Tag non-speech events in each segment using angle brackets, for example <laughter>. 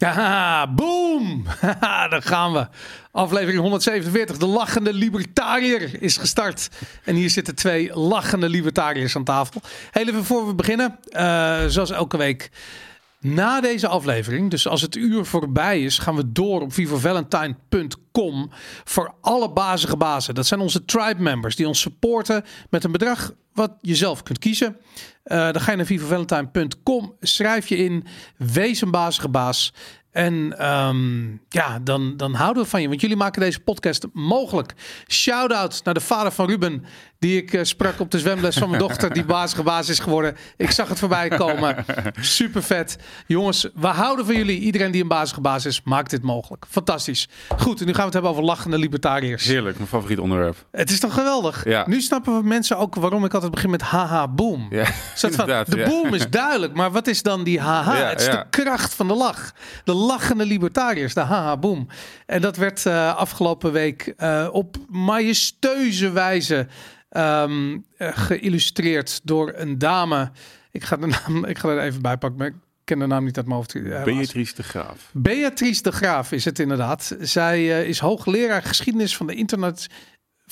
Ja, boom! Daar gaan we. Aflevering 147, de lachende libertariër is gestart. En hier zitten twee lachende libertariërs aan tafel. Heel even voor we beginnen, uh, zoals elke week. Na deze aflevering, dus als het uur voorbij is, gaan we door op vivavalentine.com voor alle bazige bazen. Dat zijn onze tribe members die ons supporten met een bedrag wat je zelf kunt kiezen. Uh, dan ga je naar vivavalentine.com, schrijf je in, wees een bazige baas. En um, ja, dan, dan houden we van je. Want jullie maken deze podcast mogelijk. Shout-out naar de vader van Ruben. Die ik uh, sprak op de zwemles van mijn dochter. Die baas is geworden. Ik zag het voorbij komen. Super vet. Jongens, we houden van jullie. Iedereen die een bazige baas is, maakt dit mogelijk. Fantastisch. Goed, en nu gaan we het hebben over lachende libertariërs. Heerlijk, mijn favoriet onderwerp. Het is toch geweldig? Ja. Nu snappen we mensen ook waarom ik altijd begin met haha boom. Ja, van, de boom is duidelijk, maar wat is dan die haha? Het is de kracht van de lach. De lachende libertariërs, de haha boom. En dat werd uh, afgelopen week uh, op majestueuze wijze um, uh, geïllustreerd door een dame. Ik ga de naam, ik ga er even bij pakken, maar ik ken de naam niet uit mijn hoofd. Beatrice de Graaf. Beatrice de Graaf is het inderdaad. Zij is hoogleraar geschiedenis van de internet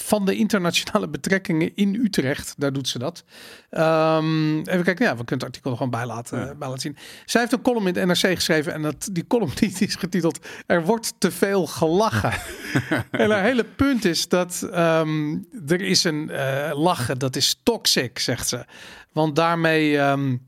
van de internationale <laughs> betrekkingen in Utrecht. Daar doet ze dat. Um, even kijken, ja, we kunnen het artikel er gewoon bij laten, ja. bij laten zien. Zij heeft een column in het NRC geschreven en dat, die column die is getiteld Er wordt te veel gelachen. <laughs> en haar hele punt is dat um, er is een uh, lachen, dat is toxic, zegt ze. Want daarmee, um,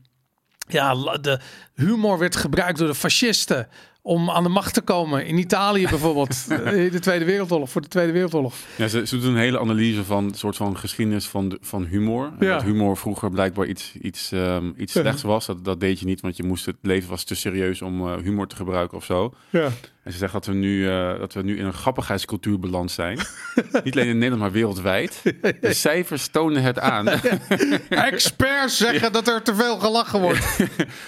ja, de humor werd gebruikt door de fascisten om aan de macht te komen. In Italië bijvoorbeeld, <laughs> de Tweede Wereldoorlog, voor de Tweede Wereldoorlog. Ja, ze, ze doen een hele analyse van een soort van geschiedenis van, de, van humor. Ja. Dat humor vroeger blijkbaar iets, iets, um, iets slechts was. Dat, dat deed je niet, want je moest het leven was te serieus om uh, humor te gebruiken of zo. Ja. En ze zegt dat we nu, uh, dat we nu in een grappigheidscultuur beland zijn. <laughs> niet alleen in Nederland, maar wereldwijd. <laughs> De cijfers tonen het aan. <laughs> Experts zeggen ja. dat er te veel gelachen wordt.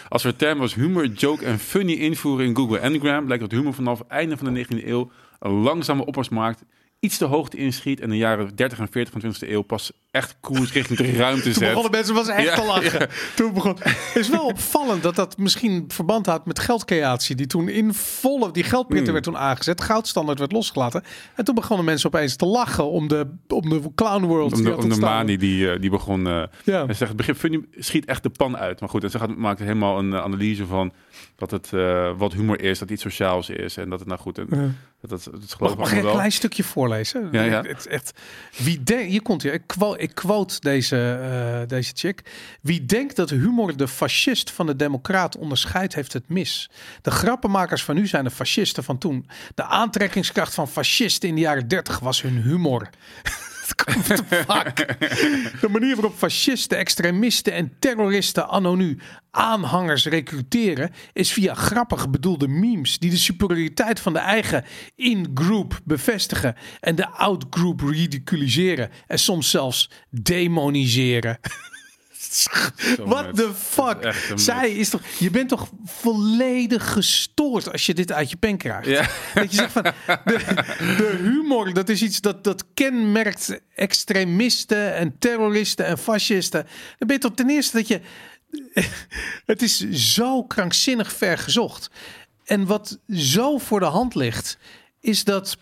Als we termen als humor, joke en funny invoeren in Google Anagram, blijkt dat humor vanaf het einde van de 19e eeuw een langzame opkomstmarkt iets de hoogte inschiet en in de jaren 30 en 40 van de 20e eeuw pas echt koers richting de ruimte zet. Toen begonnen mensen was echt Ja, te lachen. ja. Toen begon. Het is wel opvallend dat dat misschien verband had met geldcreatie die toen in volle die geldprinter Hmm. werd toen aangezet, goudstandaard werd losgelaten en toen begonnen mensen opeens te lachen om de om de clown world Om die de, om de manie die, eh, die begon. eh Ja. En ze zegt, het begrip funny schiet echt de pan uit. Maar goed, en ze gaat, maakt helemaal een eh, analyse van dat het, wat humor is, dat iets sociaals is. En dat het nou goed, en, Ja. dat, dat, dat is Mag, geloof mag ik een klein stukje voorlezen? Ja, ja. Het is echt, wie denkt, hier komt hij. Ik ik quote deze, eh, deze chick. Wie denkt dat humor de fascist van de democraat onderscheidt, heeft het mis. De grappenmakers van nu zijn de fascisten van toen. De aantrekkingskracht van fascisten in de jaren 30 was hun humor. <laughs> What the <laughs> fuck? De manier waarop fascisten, extremisten en terroristen anno nu aanhangers recruteren is via grappig bedoelde memes die de superioriteit van de eigen in-group bevestigen en de out-group ridiculiseren en soms zelfs demoniseren. <laughs> What the fuck? Zij is toch, je bent toch volledig gestoord als je dit uit je pen krijgt. Ja. Dat je zegt van de, de humor, dat is iets dat, dat kenmerkt extremisten en terroristen en fascisten. Dan ben je toch ten eerste dat je. <laughs> Het is zo krankzinnig ver gezocht. En wat zo voor de hand ligt, is dat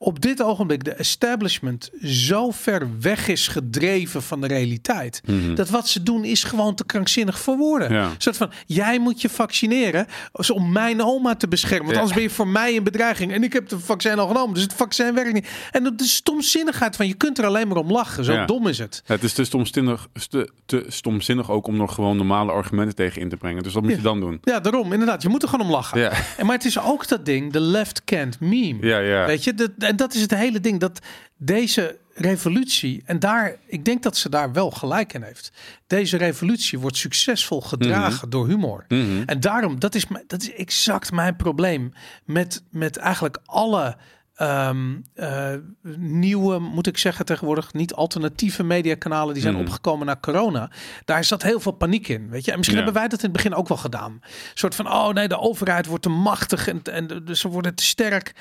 op dit ogenblik de establishment zo ver weg is gedreven van de realiteit. Dat wat ze doen is gewoon te krankzinnig voor woorden. Ja. Soort van, jij moet je vaccineren om mijn oma te beschermen. Want Ja. anders ben je voor mij een bedreiging. En ik heb het vaccin al genomen, dus het vaccin werkt niet. En de stomzinnigheid van, je kunt er alleen maar om lachen. Zo Ja. dom is het. Het is te stomzinnig, te, te stomzinnig ook om nog gewoon normale argumenten tegen in te brengen. Dus wat moet je dan doen? Ja, daarom, inderdaad. Je moet er gewoon om lachen. En, maar het is ook dat ding, de left can't meme. Ja, ja. Weet je, dat, en dat is het hele ding. Dat deze revolutie, en daar, ik denk dat ze daar wel gelijk in heeft. Deze revolutie wordt succesvol gedragen door humor. Mhm. En daarom, dat is, dat is exact mijn probleem met, met eigenlijk alle ehm, eh, nieuwe, moet ik zeggen tegenwoordig, niet alternatieve mediakanalen die zijn Mhm. opgekomen na corona. Daar zat heel veel paniek in, weet je. En misschien Ja. hebben wij dat in het begin ook wel gedaan. Een soort van, oh nee, de overheid wordt te machtig en, en ze worden te sterk.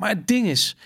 Maar het ding is,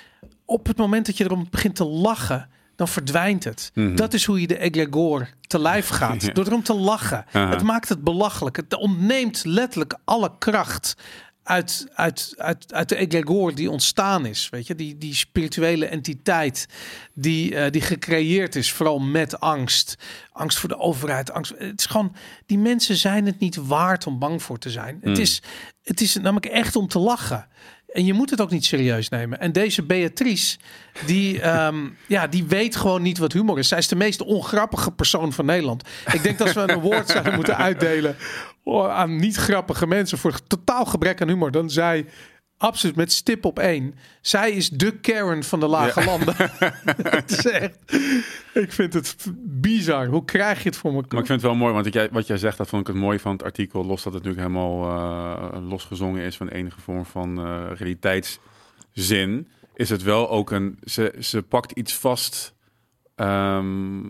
op het moment dat je erom begint te lachen, dan verdwijnt het. Mhm. Dat is hoe je de egregore te lijf <laughs> gaat. Ja. Door erom te lachen. Aha. Het maakt het belachelijk. Het ontneemt letterlijk alle kracht uit, uit, uit, uit de egregor die ontstaan is. Weet je, die, die spirituele entiteit die, eh, die gecreëerd is, vooral met angst. Angst voor de overheid. Angst. Het is gewoon, die mensen zijn het niet waard om bang voor te zijn. Het, Hmm. is, het is namelijk echt om te lachen. En je moet het ook niet serieus nemen. En deze Beatrice, die, <laughs> ehm, ja, die weet gewoon niet wat humor is. Zij is de meest ongrappige persoon van Nederland. Ik denk dat we een <laughs> award zouden moeten uitdelen oh, aan niet grappige mensen voor totaal gebrek aan humor. Dan zij absoluut met stip op één. Zij is de Karen van de lage Ja. landen. <laughs> het is echt, ik vind het bizar. Hoe krijg je het voor elkaar? Maar ik vind het wel mooi, want jij, wat jij zegt, dat vond ik het mooi van het artikel. Los dat het natuurlijk helemaal eh, losgezongen is van enige vorm van eh, realiteitszin. Is het wel ook een. Ze, ze pakt iets vast ehm,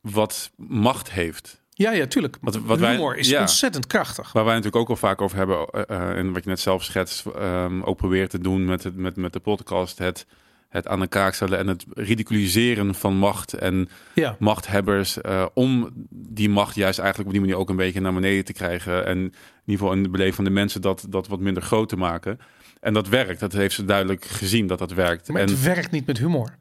wat macht heeft. Ja, ja, tuurlijk. Wat- wat wij- humor is ja. ontzettend krachtig. Waar wij natuurlijk ook al vaak over hebben. eh, eh, en wat je net zelf schetst. ehm, ook probeert te doen met, het, met, met de podcast. Het, het aan de kaak stellen en het ridiculiseren van macht. En Ja. machthebbers eh, om die macht juist eigenlijk op die manier ook een beetje naar beneden te krijgen. En in ieder geval in de beleving van de mensen dat, dat wat minder groot te maken. En dat werkt. Dat heeft ze duidelijk gezien dat dat werkt. Maar en het werkt niet met humor.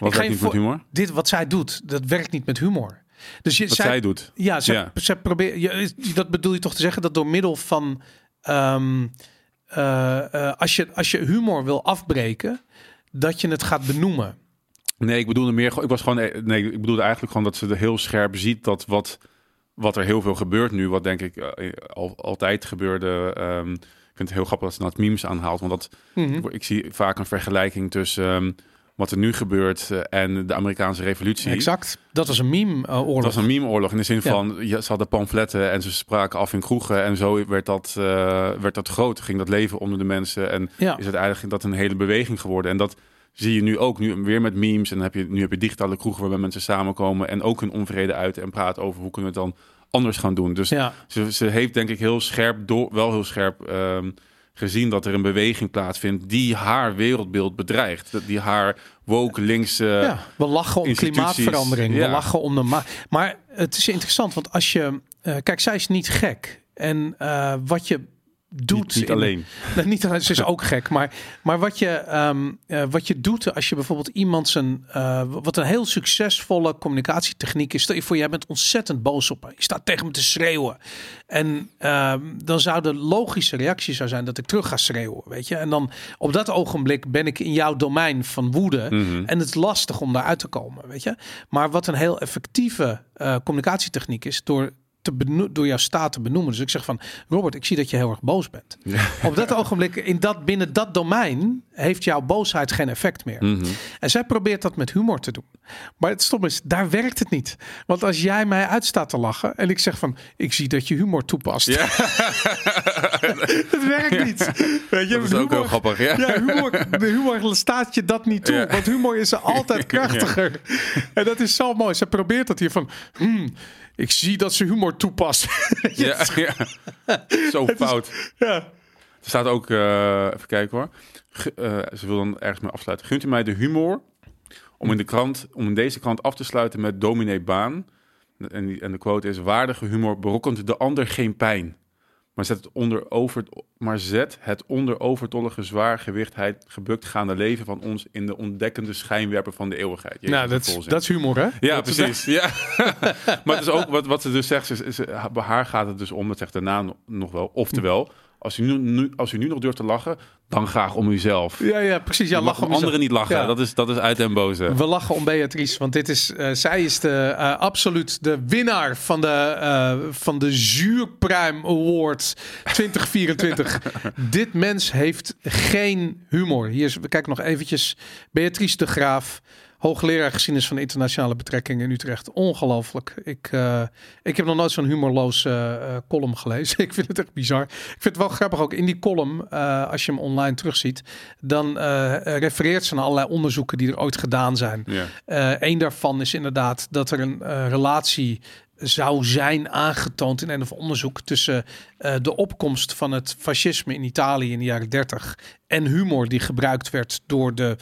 wat werkt niet met humor? Dit wat zij doet, dat werkt niet met humor. Dus je, Wat zij, doet. Ja, ze, Ja. ze probeert. Je, dat bedoel je toch te zeggen dat door middel van. ehm, eh, eh, als, je, als je humor wil afbreken, dat je het gaat benoemen. Nee, ik bedoelde meer. Ik was gewoon. Nee, ik bedoelde eigenlijk gewoon dat ze er heel scherp ziet dat wat, wat er heel veel gebeurt nu. Wat denk ik eh, al, altijd gebeurde. ehm, ik vind het heel grappig dat ze dat memes aanhaalt. Want dat, Mhm. ik zie vaak een vergelijking tussen ehm, wat er nu gebeurt eh, en de Amerikaanse revolutie. Exact. Dat was een meme-oorlog. Het was een meme-oorlog in de zin van, ja, ze hadden pamfletten en ze spraken af in kroegen. En zo werd dat, eh, werd dat groot. Ging dat leven onder de mensen. En Ja. is het eigenlijk dat een hele beweging geworden. En dat zie je nu ook, nu weer met memes. En dan heb je, nu heb je digitale kroegen waarbij mensen samenkomen en ook hun onvrede uiten en praten over hoe kunnen we het dan anders gaan doen. Dus Ja. ze, ze heeft denk ik heel scherp, door, wel heel scherp ehm, gezien dat er een beweging plaatsvindt die haar wereldbeeld bedreigt. Dat- Die haar woke linkse... Ja, we lachen om klimaatverandering. We lachen om de ma Maar het is interessant, want als je. eh, kijk, zij is niet gek. En eh, wat je doet. Niet, in- alleen. <laughs> Nee, niet alleen, ze is ook gek. Maar, maar wat, je, ehm, eh, wat je doet als je bijvoorbeeld iemand zijn. eh, wat een heel succesvolle communicatietechniek is. Stel je voor, jij bent ontzettend boos op me. Je staat tegen me te schreeuwen. En ehm, dan zou de logische reactie zou zijn dat ik terug ga schreeuwen. Weet je? En dan op dat ogenblik ben ik in jouw domein van woede. Mhm. En het is lastig om daaruit te komen. Weet je? Maar wat een heel effectieve eh, communicatietechniek is. Door te beno- door jouw staat te benoemen. Dus ik zeg van, Robert, ik zie dat je heel erg boos bent. Op dat ogenblik, in dat, binnen dat domein, heeft jouw boosheid geen effect meer. Mhm. En zij probeert dat met humor te doen. Maar het stom is, daar werkt het niet. Want als jij mij uitstaat te lachen en ik zeg van, ik zie dat je humor toepast. Ja. <laughs> het werkt niet. Weet je, Dat is ook heel grappig, ja. Ja, humor, de humor staat je dat niet toe. Ja. Want humor is altijd <laughs> krachtiger. En dat is zo mooi. Ze probeert dat hier van, hmm, ik zie dat ze humor toepast. <laughs> Ja, ja. <laughs> Zo fout. ja. Er staat ook, eh, even kijken hoor. Eh, ze wil dan ergens mee afsluiten. Gunt u mij de humor om in, de krant, om in deze krant af te sluiten met dominee Baan. En, die, en de quote is: Waardige humor berokkent de ander geen pijn. Maar zet het onder, over, maar zet het onder overtollige zwaargewichtheid gebukt gaande leven van ons in de ontdekkende schijnwerper van de eeuwigheid. Jezus, Nou, dat dat is humor, hè? Ja, Dat precies. <laughs> Ja. maar het is ook wat, wat ze dus zegt. Is, is, bij haar gaat het dus om, dat zegt daarna no- nog wel. Oftewel, als u nu, nu, als u nu nog durft te lachen, dan graag om uzelf. Ja, ja, precies. Ja, lachen om anderen niet lachen. Ja. Dat, is, dat is uit en boze. We lachen om Beatrice, want dit is, eh, zij is de, eh, absoluut de winnaar van de, eh, van de Zuurpruim Award 2024. <laughs> Dit mens heeft geen humor. Hier is, we kijken nog eventjes. Beatrice de Graaf, hoogleraar geschiedenis van internationale betrekkingen in Utrecht. Ongelooflijk. Ik, eh, ik heb nog nooit zo'n humorloze eh, column gelezen. <laughs> Ik vind het echt bizar. Ik vind het wel grappig ook in die column, eh, als je hem online terugziet, dan refereert ze naar allerlei onderzoeken die er ooit gedaan zijn. Ja. Een daarvan is inderdaad dat er een relatie zou zijn aangetoond in een of onderzoek tussen de opkomst van het fascisme in Italië in de jaren 30 en humor die gebruikt werd door de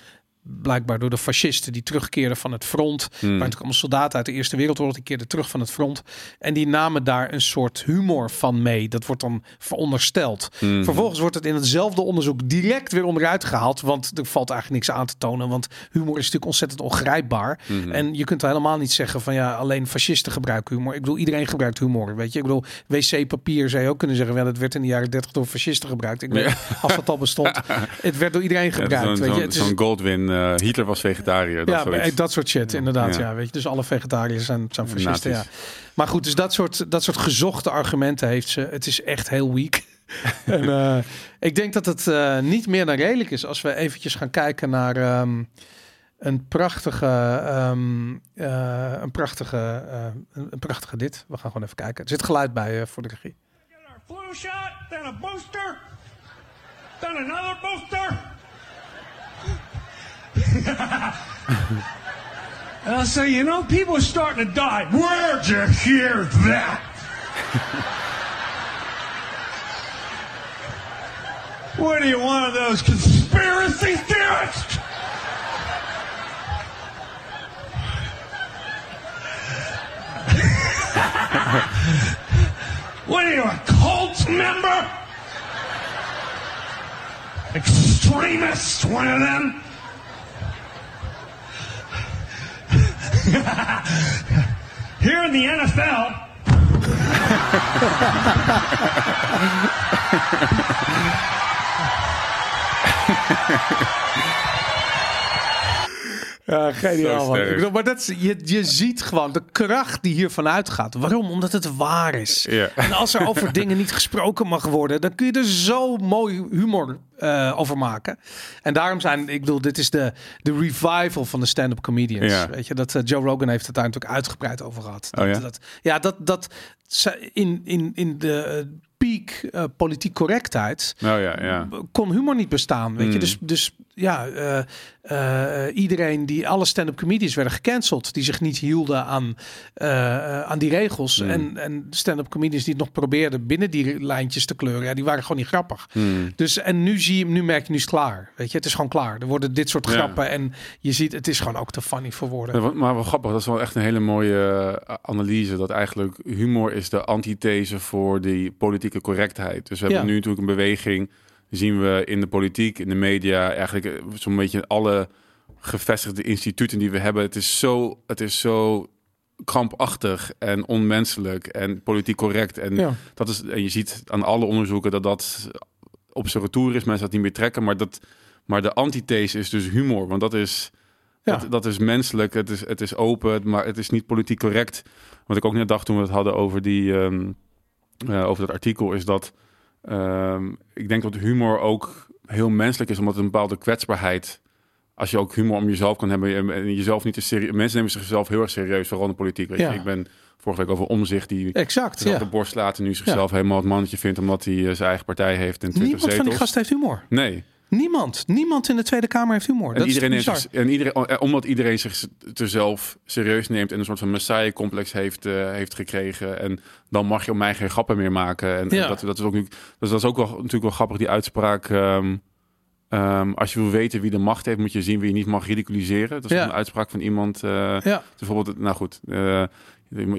blijkbaar door de fascisten die terugkeerden van het front. Hmm. Waar natuurlijk allemaal soldaten uit de Eerste Wereldoorlog die keerden terug van het front. En die namen daar een soort humor van mee. Dat wordt dan verondersteld. Hmm. Vervolgens wordt het in hetzelfde onderzoek direct weer onderuit gehaald. Want er valt eigenlijk niks aan te tonen. Want humor is natuurlijk ontzettend ongrijpbaar. Mhm. En je kunt helemaal niet zeggen van ja, alleen fascisten gebruiken humor. Ik bedoel, iedereen gebruikt humor. Weet je, ik bedoel, wc-papier zou je ook kunnen zeggen. Wel, het werd in de jaren 30 door fascisten gebruikt. Ik weet, Ja. als dat al bestond. <laughs> het werd door iedereen gebruikt. Weet je, het is, zo'n Goldwyn, eh, Hitler was vegetariër. Dat ja, zoiets. maar dat soort shit, inderdaad. Ja. Ja. weet je, dus alle vegetariërs zijn, zijn fascisten. Ja. Maar goed, dus dat soort, dat soort gezochte argumenten heeft ze. Het is echt heel weak. <laughs> en eh, ik denk dat het eh, niet meer dan redelijk is als we eventjes gaan kijken naar ehm, een prachtige, ehm, eh, een prachtige, eh, een, een prachtige dit. We gaan gewoon even kijken. Er zit geluid bij eh, voor de regie. Flu shot, then a booster, then another booster. And I'll say, you know, people are starting to die. Where'd you hear that? what are you, one of those conspiracy theorists? What are you, a cult member? Extremist, one of them? <laughs> Here in the NFL, <laughs> Ja, geniaal. Man. Ik bedoel, maar dat is, je, je ziet gewoon de kracht die hiervan uitgaat. Waarom? Omdat het waar is. Ja. En als er over <laughs> dingen niet gesproken mag worden, dan kun je er zo mooi humor eh, over maken. En daarom zijn, ik bedoel, dit is de, de revival van de stand-up comedians. Ja. Weet je, dat eh, Joe Rogan heeft het daar natuurlijk uitgebreid over gehad. Dat, Oh ja? dat, ja, dat, dat ze- in, in, in de eh, peak eh, politiek correctheid Nou ja, ja. kon humor niet bestaan. Weet je, Mm. dus, dus ja, eh, eh, iedereen die alle stand-up comedians werden gecanceld, die zich niet hielden aan, eh, aan die regels. Mm. En, en stand-up comedians die het nog probeerden binnen die lijntjes te kleuren, ja, die waren gewoon niet grappig. Hmm. Dus en nu zie je, hem- nu merk je, nu is het klaar. Weet je, het is gewoon klaar. Er worden dit soort Ja. grappen en je ziet, het is gewoon ook te funny voor woorden. Ja, Maar wel grappig, dat is wel echt een hele mooie analyse. Dat eigenlijk humor is de antithese voor die politieke correctheid. Dus we hebben nu natuurlijk een beweging, zien we in de politiek, in de media, eigenlijk eh, zo'n beetje alle gevestigde instituten die we hebben. Het is zo, het is zo krampachtig en onmenselijk en politiek correct. En, Ja. dat is, en je ziet aan alle onderzoeken dat dat op zijn retour is. Mensen dat niet meer trekken. Maar, dat, maar de antithese is dus humor. Want dat is, Ja. dat, dat is menselijk. Het is, het is open, maar het is niet politiek correct. Wat ik ook net dacht toen we het hadden over, die, ehm, eh, over dat artikel... is dat ehm, ik denk dat humor ook heel menselijk is... omdat een bepaalde kwetsbaarheid... Als je ook humor om jezelf kan hebben en- jezelf niet te serieus... Mensen nemen zichzelf heel erg serieus, vooral in de politiek. Weet Ja. je? Ik ben vorige week over omzicht die Exact, ja. de borst laten nu zichzelf helemaal het mannetje vindt omdat hij eh, zijn eigen partij heeft en 20 Niemand van die gasten heeft humor. Nee. Niemand. Niemand in de Tweede Kamer heeft humor. En dat iedereen, is neemt en iedereen, eh, omdat iedereen zich te zelf serieus neemt en een soort van messiah-complex heeft, eh, heeft gekregen. En dan mag je op mij geen grappen meer maken. En Ja. dat, dat is ook nu, dus dat is ook wel natuurlijk wel grappig, die uitspraak. ehm, ehm, als je wil weten wie de macht heeft, moet je zien wie je niet mag ridiculiseren. Dat is Ja. een uitspraak van iemand. eh, Ja. Bijvoorbeeld, nou goed, eh,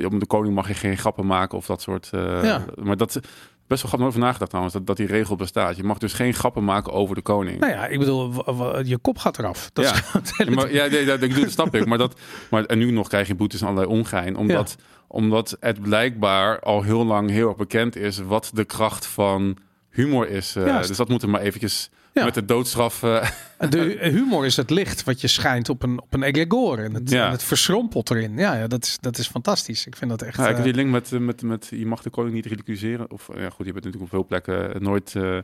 om de koning mag je geen grappen maken of dat soort. Ja. Maar dat best wel grappig over nagedacht trouwens, dat, dat die regel bestaat. Je mag dus geen grappen maken over de koning. Nou ja, ik bedoel, je kop gaat eraf. Dat Ja. is Ja, maar, ja, nee, dat, ik doe, dat snap ik. Maar, dat, maar en nu nog krijg je boetes en allerlei ongein. Omdat, omdat het blijkbaar al heel lang heel erg bekend is wat de kracht van humor is. eh, dus dat moeten we maar eventjes Ja. met de doodstraf... eh, <laughs> De humor is het licht wat je schijnt op een, op een egregore. En het, Ja. en het verschrompelt erin. Ja, ja dat, is, dat is fantastisch. Ik vind dat echt... ja, ik heb eh, die link met, met, met je mag de koning niet ridiculiseren. Of ja, goed, je hebt natuurlijk op veel plekken nooit, eh,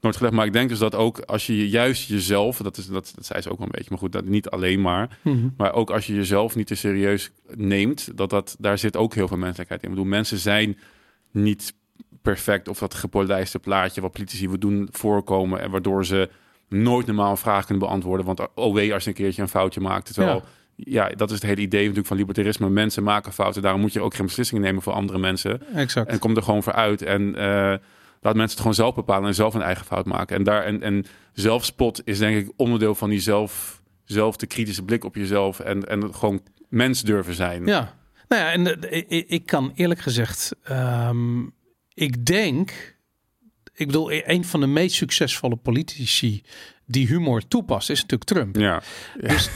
nooit gelegd. Maar ik denk dus dat ook als je juist jezelf, dat, is, dat, dat zei ze ook wel een beetje, maar goed, dat niet alleen maar. mhm. Maar ook als je jezelf niet te serieus neemt, dat dat, daar zit ook heel veel menselijkheid in. Ik bedoel, mensen zijn niet perfect of dat gepolijste plaatje wat politici we doen voorkomen en waardoor ze nooit normaal een vraag kunnen beantwoorden. Want oh wee als je een keertje een foutje maakt. Terwijl, ja. dat is het hele idee natuurlijk van libertarisme. Mensen maken fouten, daarom moet je ook geen beslissingen nemen voor andere mensen. Exact. En kom er gewoon voor uit en eh, laat mensen het gewoon zelf bepalen en zelf een eigen fout maken. En, daar, en, en zelfspot is denk ik onderdeel van die zelf kritische blik op jezelf en, en gewoon mens durven zijn. Ja, nou ja, en uh, ik, ik, kan eerlijk gezegd, um, ik denk, ik bedoel, een van de meest succesvolle politici die humor toepast, is natuurlijk Trump. Ja. <laughs> Dus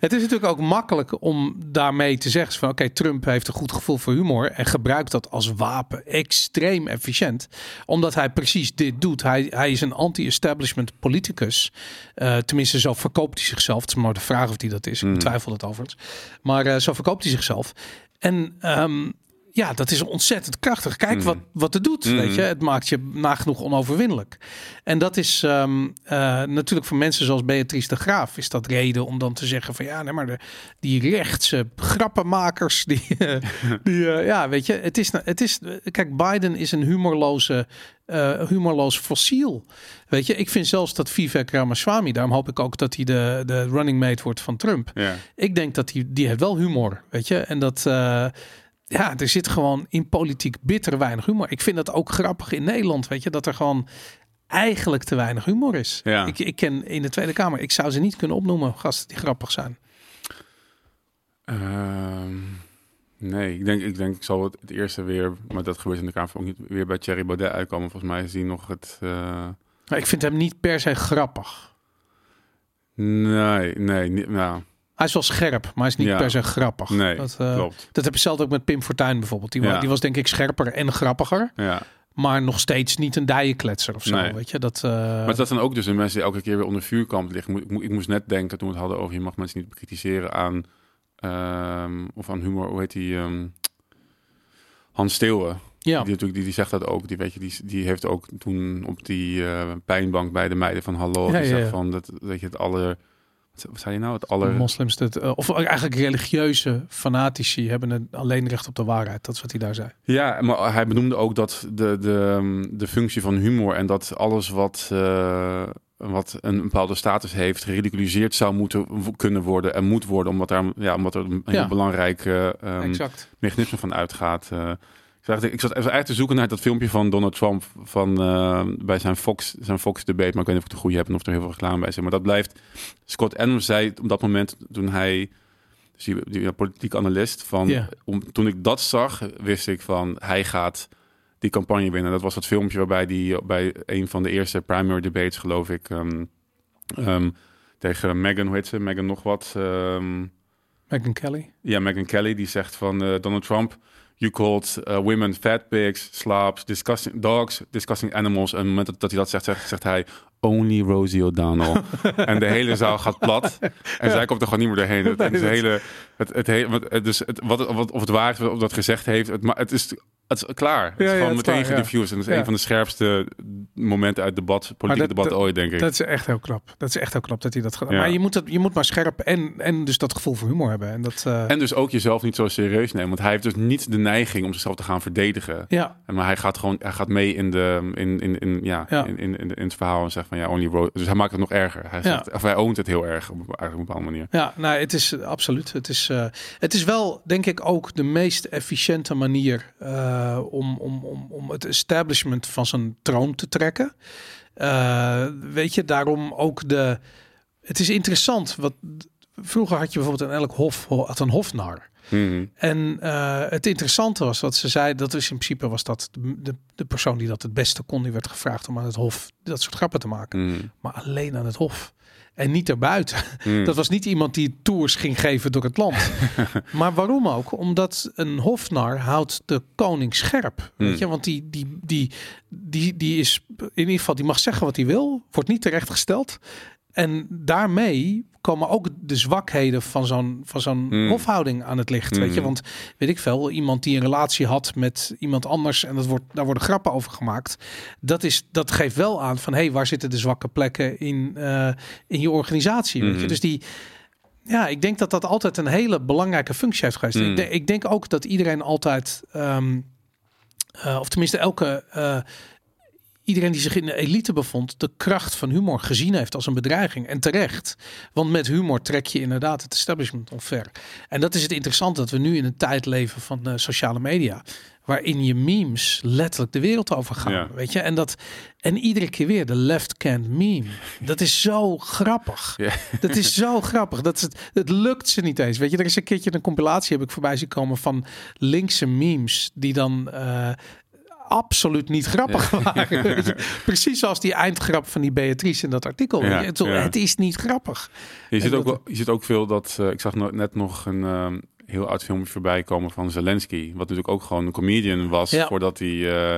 het is natuurlijk ook makkelijk om daarmee te zeggen van oké, Trump heeft een goed gevoel voor humor en gebruikt dat als wapen extreem efficiënt, omdat hij precies dit doet. Hij, hij is een anti-establishment politicus. Uh, tenminste, zo verkoopt hij zichzelf. Het is maar de vraag of hij dat is. Ik Mm. betwijfel het overigens. Maar uh, zo verkoopt hij zichzelf. En um, ja, dat is ontzettend krachtig. Kijk Mm. wat, wat het doet. Weet je, het maakt je nagenoeg onoverwinnelijk. En dat is um, uh, natuurlijk voor mensen zoals Beatrice de Graaf is dat reden om dan te zeggen van ja, nee, maar de, die rechtse grappenmakers, die, uh, <laughs> die uh, ja, weet je, het is, het is, kijk, Biden is een humorloze, uh, humorloos fossiel. Weet je, ik vind zelfs dat Vivek Ramaswamy, daarom hoop ik ook dat hij de, de running mate wordt van Trump. Ja. Ik denk dat hij, die heeft wel humor, weet je, en dat uh, ja, er zit gewoon in politiek bitter weinig humor. Ik vind dat ook grappig in Nederland, weet je, dat er gewoon eigenlijk te weinig humor is. Ja. Ik, ik ken in de Tweede Kamer, ik zou ze niet kunnen opnoemen, gasten die grappig zijn. Uh, nee, ik denk, ik denk, ik zal het, het, eerste weer, maar dat gebeurt in de Kamer ook niet, weer bij Thierry Baudet uitkomen. Volgens mij is die nog het... Uh... Maar ik vind hem niet per se grappig. Nee, nee, niet, nou... Hij is wel scherp, maar hij is niet Ja. per se grappig. Nee, dat, uh, klopt. Dat heb je zelf ook met Pim Fortuyn bijvoorbeeld. Die, Ja. wa- die was denk ik scherper en grappiger. Ja. Maar nog steeds niet een dijenkletser of zo. Nee. Weet je, dat, uh, Maar dat zijn ook dus de mensen die elke keer weer onder vuurkamp liggen. Ik, mo- ik moest net denken toen we het hadden over je mag mensen niet bekritiseren aan ehm, of aan humor. Hoe heet die? ehm, Hans Steeuwen. ja. Die, natuurlijk, die, die zegt dat ook. Die, weet je, die, die heeft ook toen op die eh, pijnbank bij de meiden van Hallo Ja, van dat, dat je het aller... Wat zei je nou? Het aller... Moslims, dat, uh, of eigenlijk religieuze fanatici hebben het alleen recht op de waarheid. Dat is wat hij daar zei. Ja, maar hij benoemde ook dat de, de, de functie van humor en dat alles wat, uh, wat een bepaalde status heeft, geridiculiseerd zou moeten kunnen worden en moet worden, omdat, daar, ja, omdat er een heel Ja. belangrijk uh, um, exact. mechanisme van uitgaat. Uh, ik, zat even uit te zoeken naar dat filmpje van Donald Trump van, uh, bij zijn Fox, zijn Fox debate, maar ik weet niet of ik het de goede heb en of er heel veel reclame bij zit. Maar dat blijft. Scott Adams zei op dat moment toen hij dus die, die politieke analist van om, toen ik dat zag, wist ik van hij gaat die campagne winnen. Dat was dat filmpje waarbij die bij een van de eerste primary debates, geloof ik, um, um, tegen Megan, hoe heet ze? Megan nog wat? Um, Megyn Kelly. ja, Megan Kelly, die zegt van uh, Donald Trump. You called uh, women fat pigs, disgusting dogs, disgusting animals. En op het moment dat, hij dat zegt, zegt, zegt hij only Rosie O'Donnell. <laughs> en de hele zaal gaat plat. En zij komt er gewoon niet meer doorheen. <laughs> Het, het, hele, het, het, hele, dus het, wat, wat, of het waar is of dat gezegd heeft, het, maar het is het is klaar. Het is Ja, ja, gewoon het meteen klaar, gedifused. En dat is een van de scherpste momenten uit debat, politieke dat- debat ooit, denk ik. Dat is echt heel knap. Dat is echt heel knap dat hij dat gedaan. Maar je moet, dat, je moet maar scherp en, en dus dat gevoel voor humor hebben. En dat, uh, En dus ook jezelf niet zo serieus nemen. Want hij heeft dus niet de neiging om zichzelf te gaan verdedigen. ja, En Maar hij gaat gewoon, hij gaat mee in, de, in, in, in, ja. In, in, in, in het verhaal en zegt van ja, only road. Dus hij maakt het nog erger. Hij, zegt, of hij oont het heel erg op, eigenlijk op een bepaalde manier. ja, nou, het is uh, absoluut. Het is, uh, het is wel, denk ik, ook de meest efficiënte manier uh, om, om, om, om het establishment van zijn troon te trekken. Uh, weet je, daarom ook de. Het is interessant. Wat, vroeger had je bijvoorbeeld in elk hof had een hofnar. Mhm. En uh, het interessante was wat ze zei, dat is in principe was dat de, de, de, persoon die dat het beste kon, die werd gevraagd om aan het hof dat soort grappen te maken. Mhm. Maar alleen aan het hof. En niet erbuiten. Mhm. Dat was niet iemand die tours ging geven door het land. <laughs> maar waarom ook? Omdat een hofnar houdt de koning scherp. Weet Hmm. je? Want die, die, die, die, die is in ieder geval, die mag zeggen wat hij wil. Wordt niet terechtgesteld. En daarmee komen ook de zwakheden van zo'n van zo'n Hmm. hofhouding aan het licht. Weet je, Hmm. want weet ik veel, iemand die een relatie had met iemand anders en dat wordt, daar worden grappen over gemaakt. Dat, is, dat geeft wel aan van hé, hey, waar zitten de zwakke plekken in, uh, in je organisatie? Weet je? Hmm. Dus die. Ja, ik denk dat dat altijd een hele belangrijke functie heeft geweest. Hmm. Ik, denk, ik, denk ook dat iedereen altijd, um, uh, of tenminste elke uh, iedereen die zich in de elite bevond, de kracht van humor gezien heeft als een bedreiging. En terecht. Want met humor trek je inderdaad het establishment omver. En dat is het interessante dat we nu in een tijd leven van de sociale media. Waarin je memes letterlijk de wereld over gaan. Ja. Weet je? En, dat, en iedere keer weer de left cant meme. Dat is zo grappig. <laughs> Ja. Dat is zo grappig. Dat het, het lukt ze niet eens. Weet je, er is een keertje een compilatie heb ik voorbij zien komen van linkse memes die dan eh, absoluut niet grappig waren. <laughs> Precies zoals die eindgrap van die Beatrice in dat artikel. Ja, het, het is niet grappig. Je ziet, ook, wel- je ziet ook veel dat... eh, ik zag net nog een ehm, heel oud filmpje voorbij komen van Zelensky. Wat natuurlijk ook gewoon een comedian was voordat hij... eh,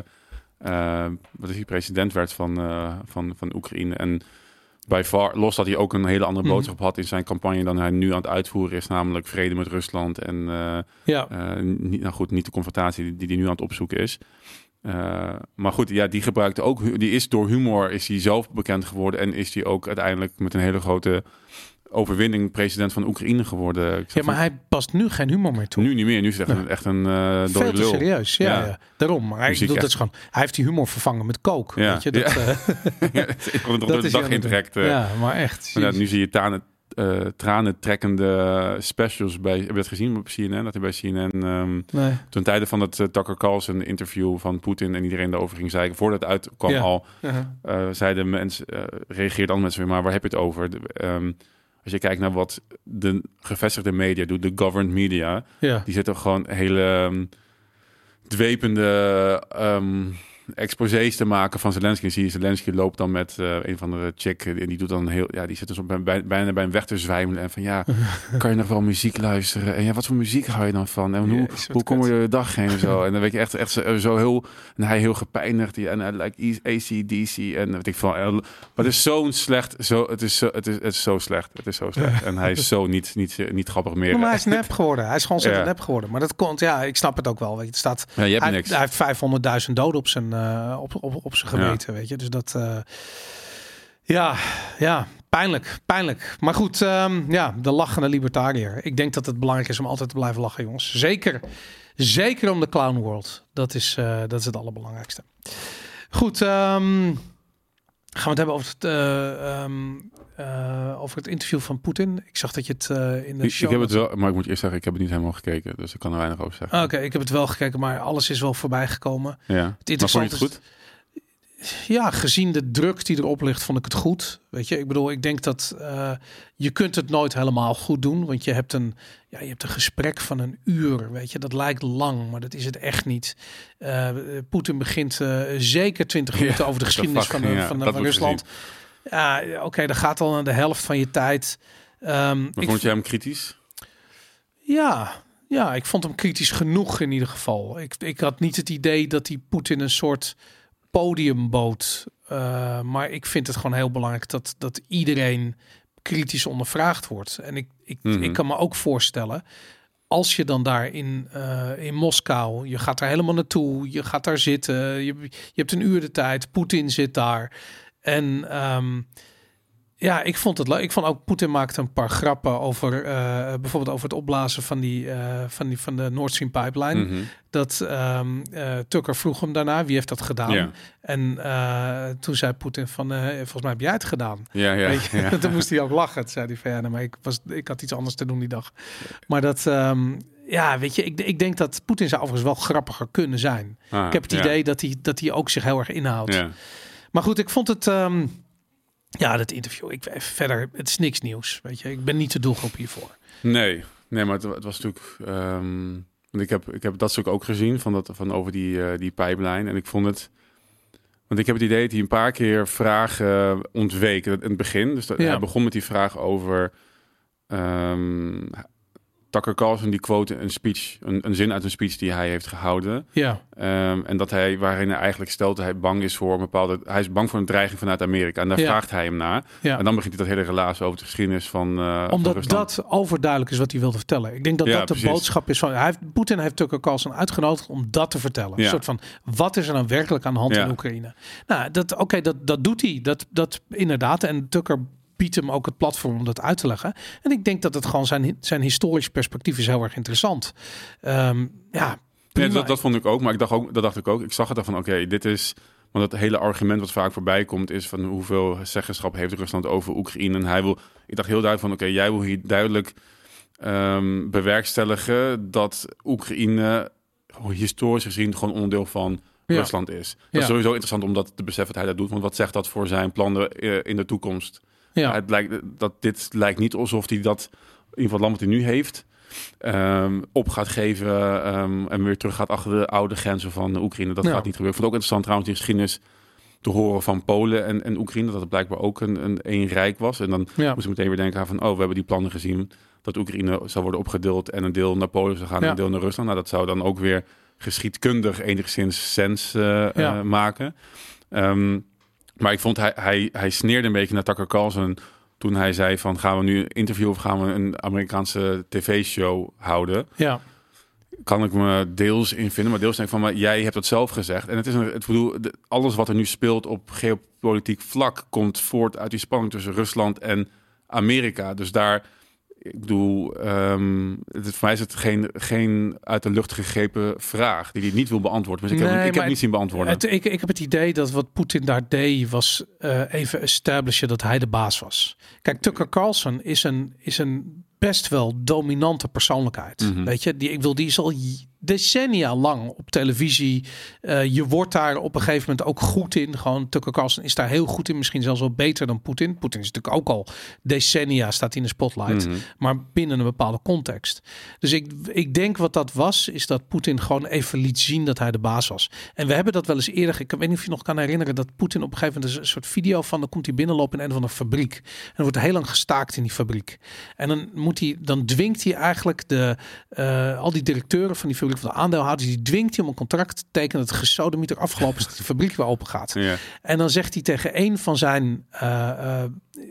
eh, wat is hij, president werd van, van, van Oekraïne. En bij far, los dat hij ook een hele andere Mhm. boodschap had in zijn campagne dan hij nu aan het uitvoeren is. Namelijk vrede met Rusland en Ja, niet, nou goed, niet de confrontatie die- die hij nu aan het opzoeken is. Eh, maar goed, ja, die gebruikte ook, die is door humor is hij zelf bekend geworden en is hij ook uiteindelijk met een hele grote overwinning president van Oekraïne geworden. Ja maar van, hij past nu geen humor meer toe. nu niet meer, nu is het echt een, echt een eh Veel te serieus, ja, Ja. ja. Daarom. Maar hij, bedoel, dat is gewoon, hij heeft die humor vervangen met. Ja. Weet je, dat, Ja. eh, <laughs> <laughs> dat is dag indirect. Ja, maar echt. Maar nu zie je tranen, eh tranen trekkende specials bij. Heb je dat gezien op CNN? Dat hij bij CNN. ehm Nee. toen tijden van het eh, Tucker Carlson interview van Poetin en iedereen daarover ging zeiken. Voordat het uitkwam Ja. al, eh, zeiden mensen, eh reageerden andere mensen weer, maar waar heb je het over? De, ehm, als je kijkt naar wat de gevestigde media doet, de governed media, Ja. die zitten gewoon hele ehm, dwepende exposés te maken van Zelensky. En zie je Zelensky loopt dan met eh, een van de chick en die doet dan heel, ja, die zit dus op, bij, bij- bijna bij hem weg te zwijmelen en van ja, <laughs> kan je nog wel muziek luisteren? En ja, wat voor muziek hou je dan van? En hoe, wat hoe kom je de dag heen en zo? <laughs> En dan weet je echt, echt zo, zo heel, en hij heel gepijnigd die- en hij like ACDC en weet ik van, maar het is zo'n slecht, zo, het is zo, het is, het is zo slecht, het is zo slecht. <laughs> En hij is zo niet, niet, niet grappig meer. Maar hij is nep geworden. Hij is gewoon Ja. nep geworden. Maar dat komt, ja, ik snap het ook wel. Weet je, het staat, Ja, je hebt hij, niks. hij heeft 500.000 doden op zijn, eh, op, op, op zijn geweten, weet je. Dus dat, eh, ja, ja, pijnlijk, pijnlijk. Maar goed, ehm, ja, de lachende libertariër. Ik denk dat het belangrijk is om altijd te blijven lachen, jongens. Zeker, zeker om de clown world. Dat is, eh, dat is het allerbelangrijkste. Goed, ehm, gaan we het hebben over het, eh, ehm, eh, over het interview van Poetin. Ik zag dat je het eh, in de Ik, show... ik heb het wel, maar ik moet eerst zeggen, ik heb het niet helemaal gekeken, dus ik kan er weinig over zeggen. Oké, ik heb het wel gekeken, maar alles is wel voorbij gekomen. ja. Het Maar vond je het goed? Ja, gezien de druk die erop ligt, vond ik het goed. Weet je, ik bedoel, ik denk dat eh, je kunt het nooit helemaal goed doen, want je hebt een, ja, je hebt een gesprek van een uur. Weet je, dat lijkt lang, maar dat is het echt niet. Eh, Poetin begint eh, zeker 20 Ja, minuten over de geschiedenis fuck, van, ja, van, van Rusland. Ja, oké, dat gaat al aan de helft van je tijd. Ehm, Maar ik vond je hem kritisch? Ja, ja, ik vond hem kritisch genoeg in ieder geval. Ik, ik had niet het idee dat hij Poetin een soort podium bood. Eh, maar ik vind het gewoon heel belangrijk dat, dat iedereen kritisch ondervraagd wordt. En ik, ik, Mhm. ik kan me ook voorstellen, als je dan daar in, eh, in Moskou, je gaat daar helemaal naartoe, je gaat daar zitten, je, je hebt een uur de tijd, Poetin zit daar. En ehm, ja, ik vond het leuk. Ik vond ook Poetin maakte een paar grappen over eh, bijvoorbeeld over het opblazen van die eh, van die van de Nord Stream pipeline. Mhm. Dat ehm, eh, Tucker vroeg hem daarna wie heeft dat gedaan. Ja. En toen zei Poetin van volgens mij heb jij het gedaan. Ja, ja, Weet je? ja. <laughs> toen moest hij ook lachen. Toen zei hij van ja, nou, maar ik was ik had iets anders te doen die dag. Maar dat ehm, ja, weet je, ik, ik denk dat Poetin zou overigens wel grappiger kunnen zijn. Ah, ik heb het idee dat hij dat hij ook zich heel erg inhoudt. Ja. Maar goed, ik vond het. ehm, ja, dat interview. Ik verder, het is niks nieuws. Weet je, ik ben niet de doelgroep hiervoor. Nee, nee, maar het, het was natuurlijk. ehm, want ik heb, ik heb dat stuk ook gezien van, dat, van over die, eh, die pipeline. En ik vond het. Want ik heb het idee dat hij een paar keer vragen ontweek in het begin. Dus dat, Ja. hij begon met die vraag over. ehm Tucker Carlson die quote een speech, een, een zin uit een speech die hij heeft gehouden. Ja, Ehm, en dat hij, waarin hij eigenlijk stelt dat hij bang is voor een bepaalde. Hij is bang voor een dreiging vanuit Amerika. En daar Ja. vraagt hij hem naar. ja. En dan begint hij dat hele relaas over de geschiedenis van. eh, Omdat dat overduidelijk is wat hij wilde vertellen. Ik denk dat Ja, dat de precies. boodschap is van. Hij heeft, Poetin heeft Tucker Carlson uitgenodigd om dat te vertellen. Een soort van wat is er nou werkelijk aan de hand in Oekraïne? Nou, dat oké, dat, dat doet hij. Dat, dat inderdaad. En Tucker biedt hem ook het platform om dat uit te leggen. En ik denk dat het gewoon zijn, zijn historisch perspectief is heel erg interessant. Ehm, ja, Nee, dat, dat vond ik ook, maar ik dacht ook, dat dacht ik ook. Ik zag het dan van, oké, dit is Want het hele argument wat vaak voorbij komt is van hoeveel zeggenschap heeft Rusland over Oekraïne. En hij wil, ik dacht heel duidelijk van oké, jij wil hier duidelijk ehm, bewerkstelligen dat Oekraïne historisch gezien gewoon onderdeel van Ja. Rusland is. Dat Ja. is sowieso interessant om dat te beseffen dat hij dat doet. Want wat zegt dat voor zijn plannen eh, in de toekomst? Ja. Het lijkt, dat dit lijkt niet alsof hij dat, in ieder geval het land wat hij nu heeft, ehm, op gaat geven ehm, en weer terug gaat achter de oude grenzen van Oekraïne. Dat Ja. gaat niet gebeuren. Ik vond het ook interessant trouwens die geschiedenis te horen van Polen en, en Oekraïne, dat het blijkbaar ook een, een rijk was. En dan Ja. moest ik meteen weer denken aan van, oh, we hebben die plannen gezien dat Oekraïne zou worden opgedeeld en een deel naar Polen zou gaan en een deel naar Rusland. Nou, dat zou dan ook weer geschiedkundig enigszins sens eh, eh, maken. Ehm, maar ik vond hij, hij, hij sneerde een beetje naar Tucker Carlson toen hij zei van gaan we nu een interview of gaan we een Amerikaanse tv-show houden. ja. Kan ik me deels in vinden, maar deels denk ik van maar jij hebt het zelf gezegd. En het is een, het bedoel, alles wat er nu speelt op geopolitiek vlak komt voort uit die spanning tussen Rusland en Amerika. Dus daar, ik bedoel, ehm, het, voor mij is het geen, geen uit de lucht gegrepen vraag die hij niet wil beantwoorden. Dus ik heb, Nee, ik heb niet zien beantwoorden. Het, ik, ik heb het idee dat wat Poetin daar deed was eh, even establishen dat hij de baas was. Kijk, Tucker Carlson is een, is een best wel dominante persoonlijkheid. Mhm. Weet je, die, ik wil, die is al decennia lang op televisie. Eh, je wordt daar op een gegeven moment ook goed in. Gewoon Tucker Carlson is daar heel goed in. Misschien zelfs wel beter dan Poetin. Poetin is natuurlijk ook al decennia staat in de spotlight. Mhm. Maar binnen een bepaalde context. Dus ik, ik denk wat dat was, is dat Poetin gewoon even liet zien dat hij de baas was. En we hebben dat wel eens eerder. Ik weet niet of je nog kan herinneren dat Poetin op een gegeven moment een soort video van. Dan komt hij binnenlopen in een van de fabriek. En er wordt heel lang gestaakt in die fabriek. En dan moet hij, dan dwingt hij eigenlijk de, eh, al die directeuren van die fabriek, van de aandeelhouders, die dwingt hij om een contract te tekenen dat gesodemieter afgelopen is dat de fabriek weer open gaat. Ja. En dan zegt hij tegen een van zijn, eh, eh,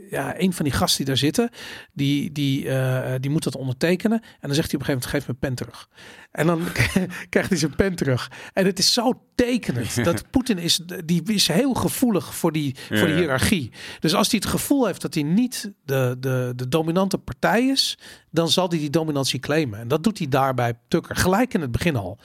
ja, een van die gasten die daar zitten, die, die, eh, die moet dat ondertekenen. En dan zegt hij op een gegeven moment, geef me pen terug. En dan <laughs> krijgt hij zijn pen terug. En het is zo tekenend dat Poetin is, die is heel gevoelig voor die, voor die hiërarchie. Dus als hij het gevoel heeft dat hij niet de, de, de dominante partij is, dan zal hij die dominantie claimen. En dat doet hij daarbij Tucker, gelijk in het begin al.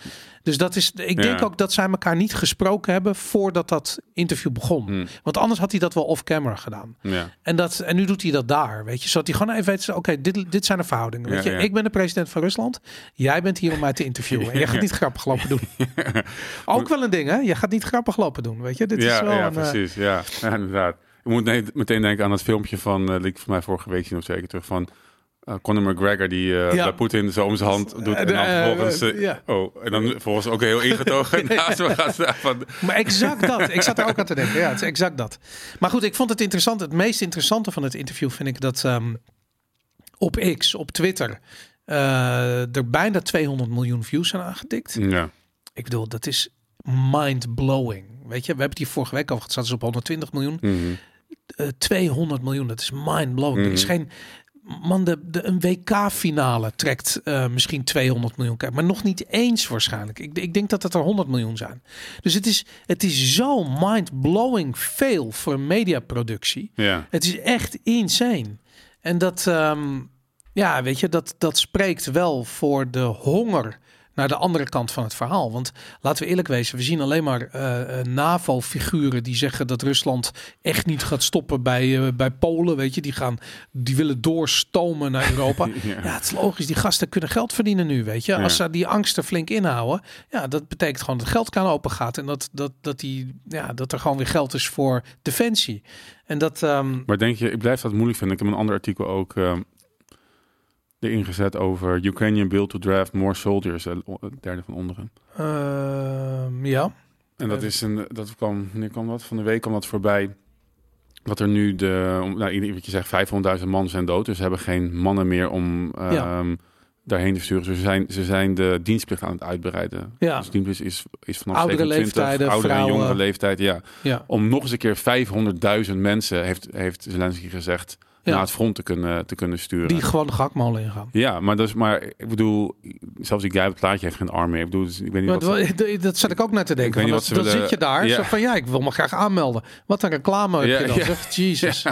Dus dat is, ik denk Ja. ook dat zij elkaar niet gesproken hebben voordat dat interview begon. Hmm. Want anders had hij dat wel off-camera gedaan. Ja. En, dat, en nu doet hij dat daar, weet je. Zodat hij gewoon even weet, oké, dit, dit zijn de verhoudingen. Weet Ja, je, ik ben de president van Rusland. Jij bent hier om mij te interviewen. En <laughs> jij gaat niet grappig lopen doen. <laughs> Ook wel een ding, hè? Je gaat niet grappig lopen doen, weet je. Dit ja, is wel ja, een, eh, precies. Ja. inderdaad. Ik moet meteen denken aan het filmpje van, eh die ik voor mij vorige week zien of zeker terug van eh, Conor McGregor die eh Ja. bij Poetin zo om zijn hand doet en dan Eh, vervolgens, eh, eh, ja. oh, en dan vervolgens ook heel ingetogen <laughs> <laughs> naast me gaat staan van, Maar exact dat. Ik zat er ook aan te denken. Ja, het is exact dat. Maar goed, ik vond het interessant. Het meest interessante van het interview vind ik dat ehm, op X, op Twitter, eh, er bijna 200 miljoen views zijn aangetikt. ja, Ik bedoel, dat is mind-blowing. Weet je, we hebben het hier vorige week over gehad. Zaten ze op 120 miljoen. mhm. Eh, 200 miljoen, dat is mind-blowing. Er is Mhm. geen... Man, de, de, een WK-finale trekt eh, misschien 200 miljoen kijkers. Maar nog niet eens waarschijnlijk. Ik, ik denk dat het er 100 miljoen zijn. Dus het is, het is zo mind-blowing veel voor een mediaproductie. ja. Het is echt insane. En dat, ehm, ja, weet je, dat, dat spreekt wel voor de honger naar de andere kant van het verhaal. Want laten we eerlijk wezen, we zien alleen maar eh, NAVO-figuren die zeggen dat Rusland echt niet gaat stoppen bij, eh, bij Polen. Weet je, die gaan, die willen doorstomen naar Europa. <laughs> Ja. ja. het is logisch. Die gasten kunnen geld verdienen nu, weet je. Ja. Als ze die angsten flink inhouden, ja, dat betekent gewoon dat de geldkraan open gaat en dat, dat, dat, die, ja, dat er gewoon weer geld is voor defensie. En dat, ehm, Maar denk je, ik blijf dat moeilijk vinden. Ik heb een ander artikel ook eh, erin gezet over Ukrainian bill to draft more soldiers, eh, het derde van onderen. Ehm, ja. En dat is een, dat kwam, wanneer kwam dat? Van de week kwam dat voorbij. Dat er nu de, nou, wat je zegt, 500.000 man zijn dood. Dus ze hebben geen mannen meer om ehm, daarheen te sturen. Dus ze zijn, ze zijn de dienstplicht aan het uitbreiden. Ja. Dus dienstplicht is, is vanaf Oudere 27, leeftijden, oudere en jongere leeftijd, ja. Ja. Om nog eens een keer 500.000 mensen, heeft, heeft Zelensky gezegd, Ja. naar het front te kunnen, te kunnen sturen. Die gewoon de gakmolen ingaan. Ja, maar, dus, maar ik bedoel, zelfs guy op het plaatje heeft geen arm meer. Ik bedoel, dus ik weet niet Maar wat... dat, <laughs> dat- zat ik ook net te denken. weet van niet dat- wat ze dan willen- zit je daar. Ja. Zo van ja, ik wil me graag aanmelden. Wat een reclame heb Ja, je dan. <laughs> Jesus.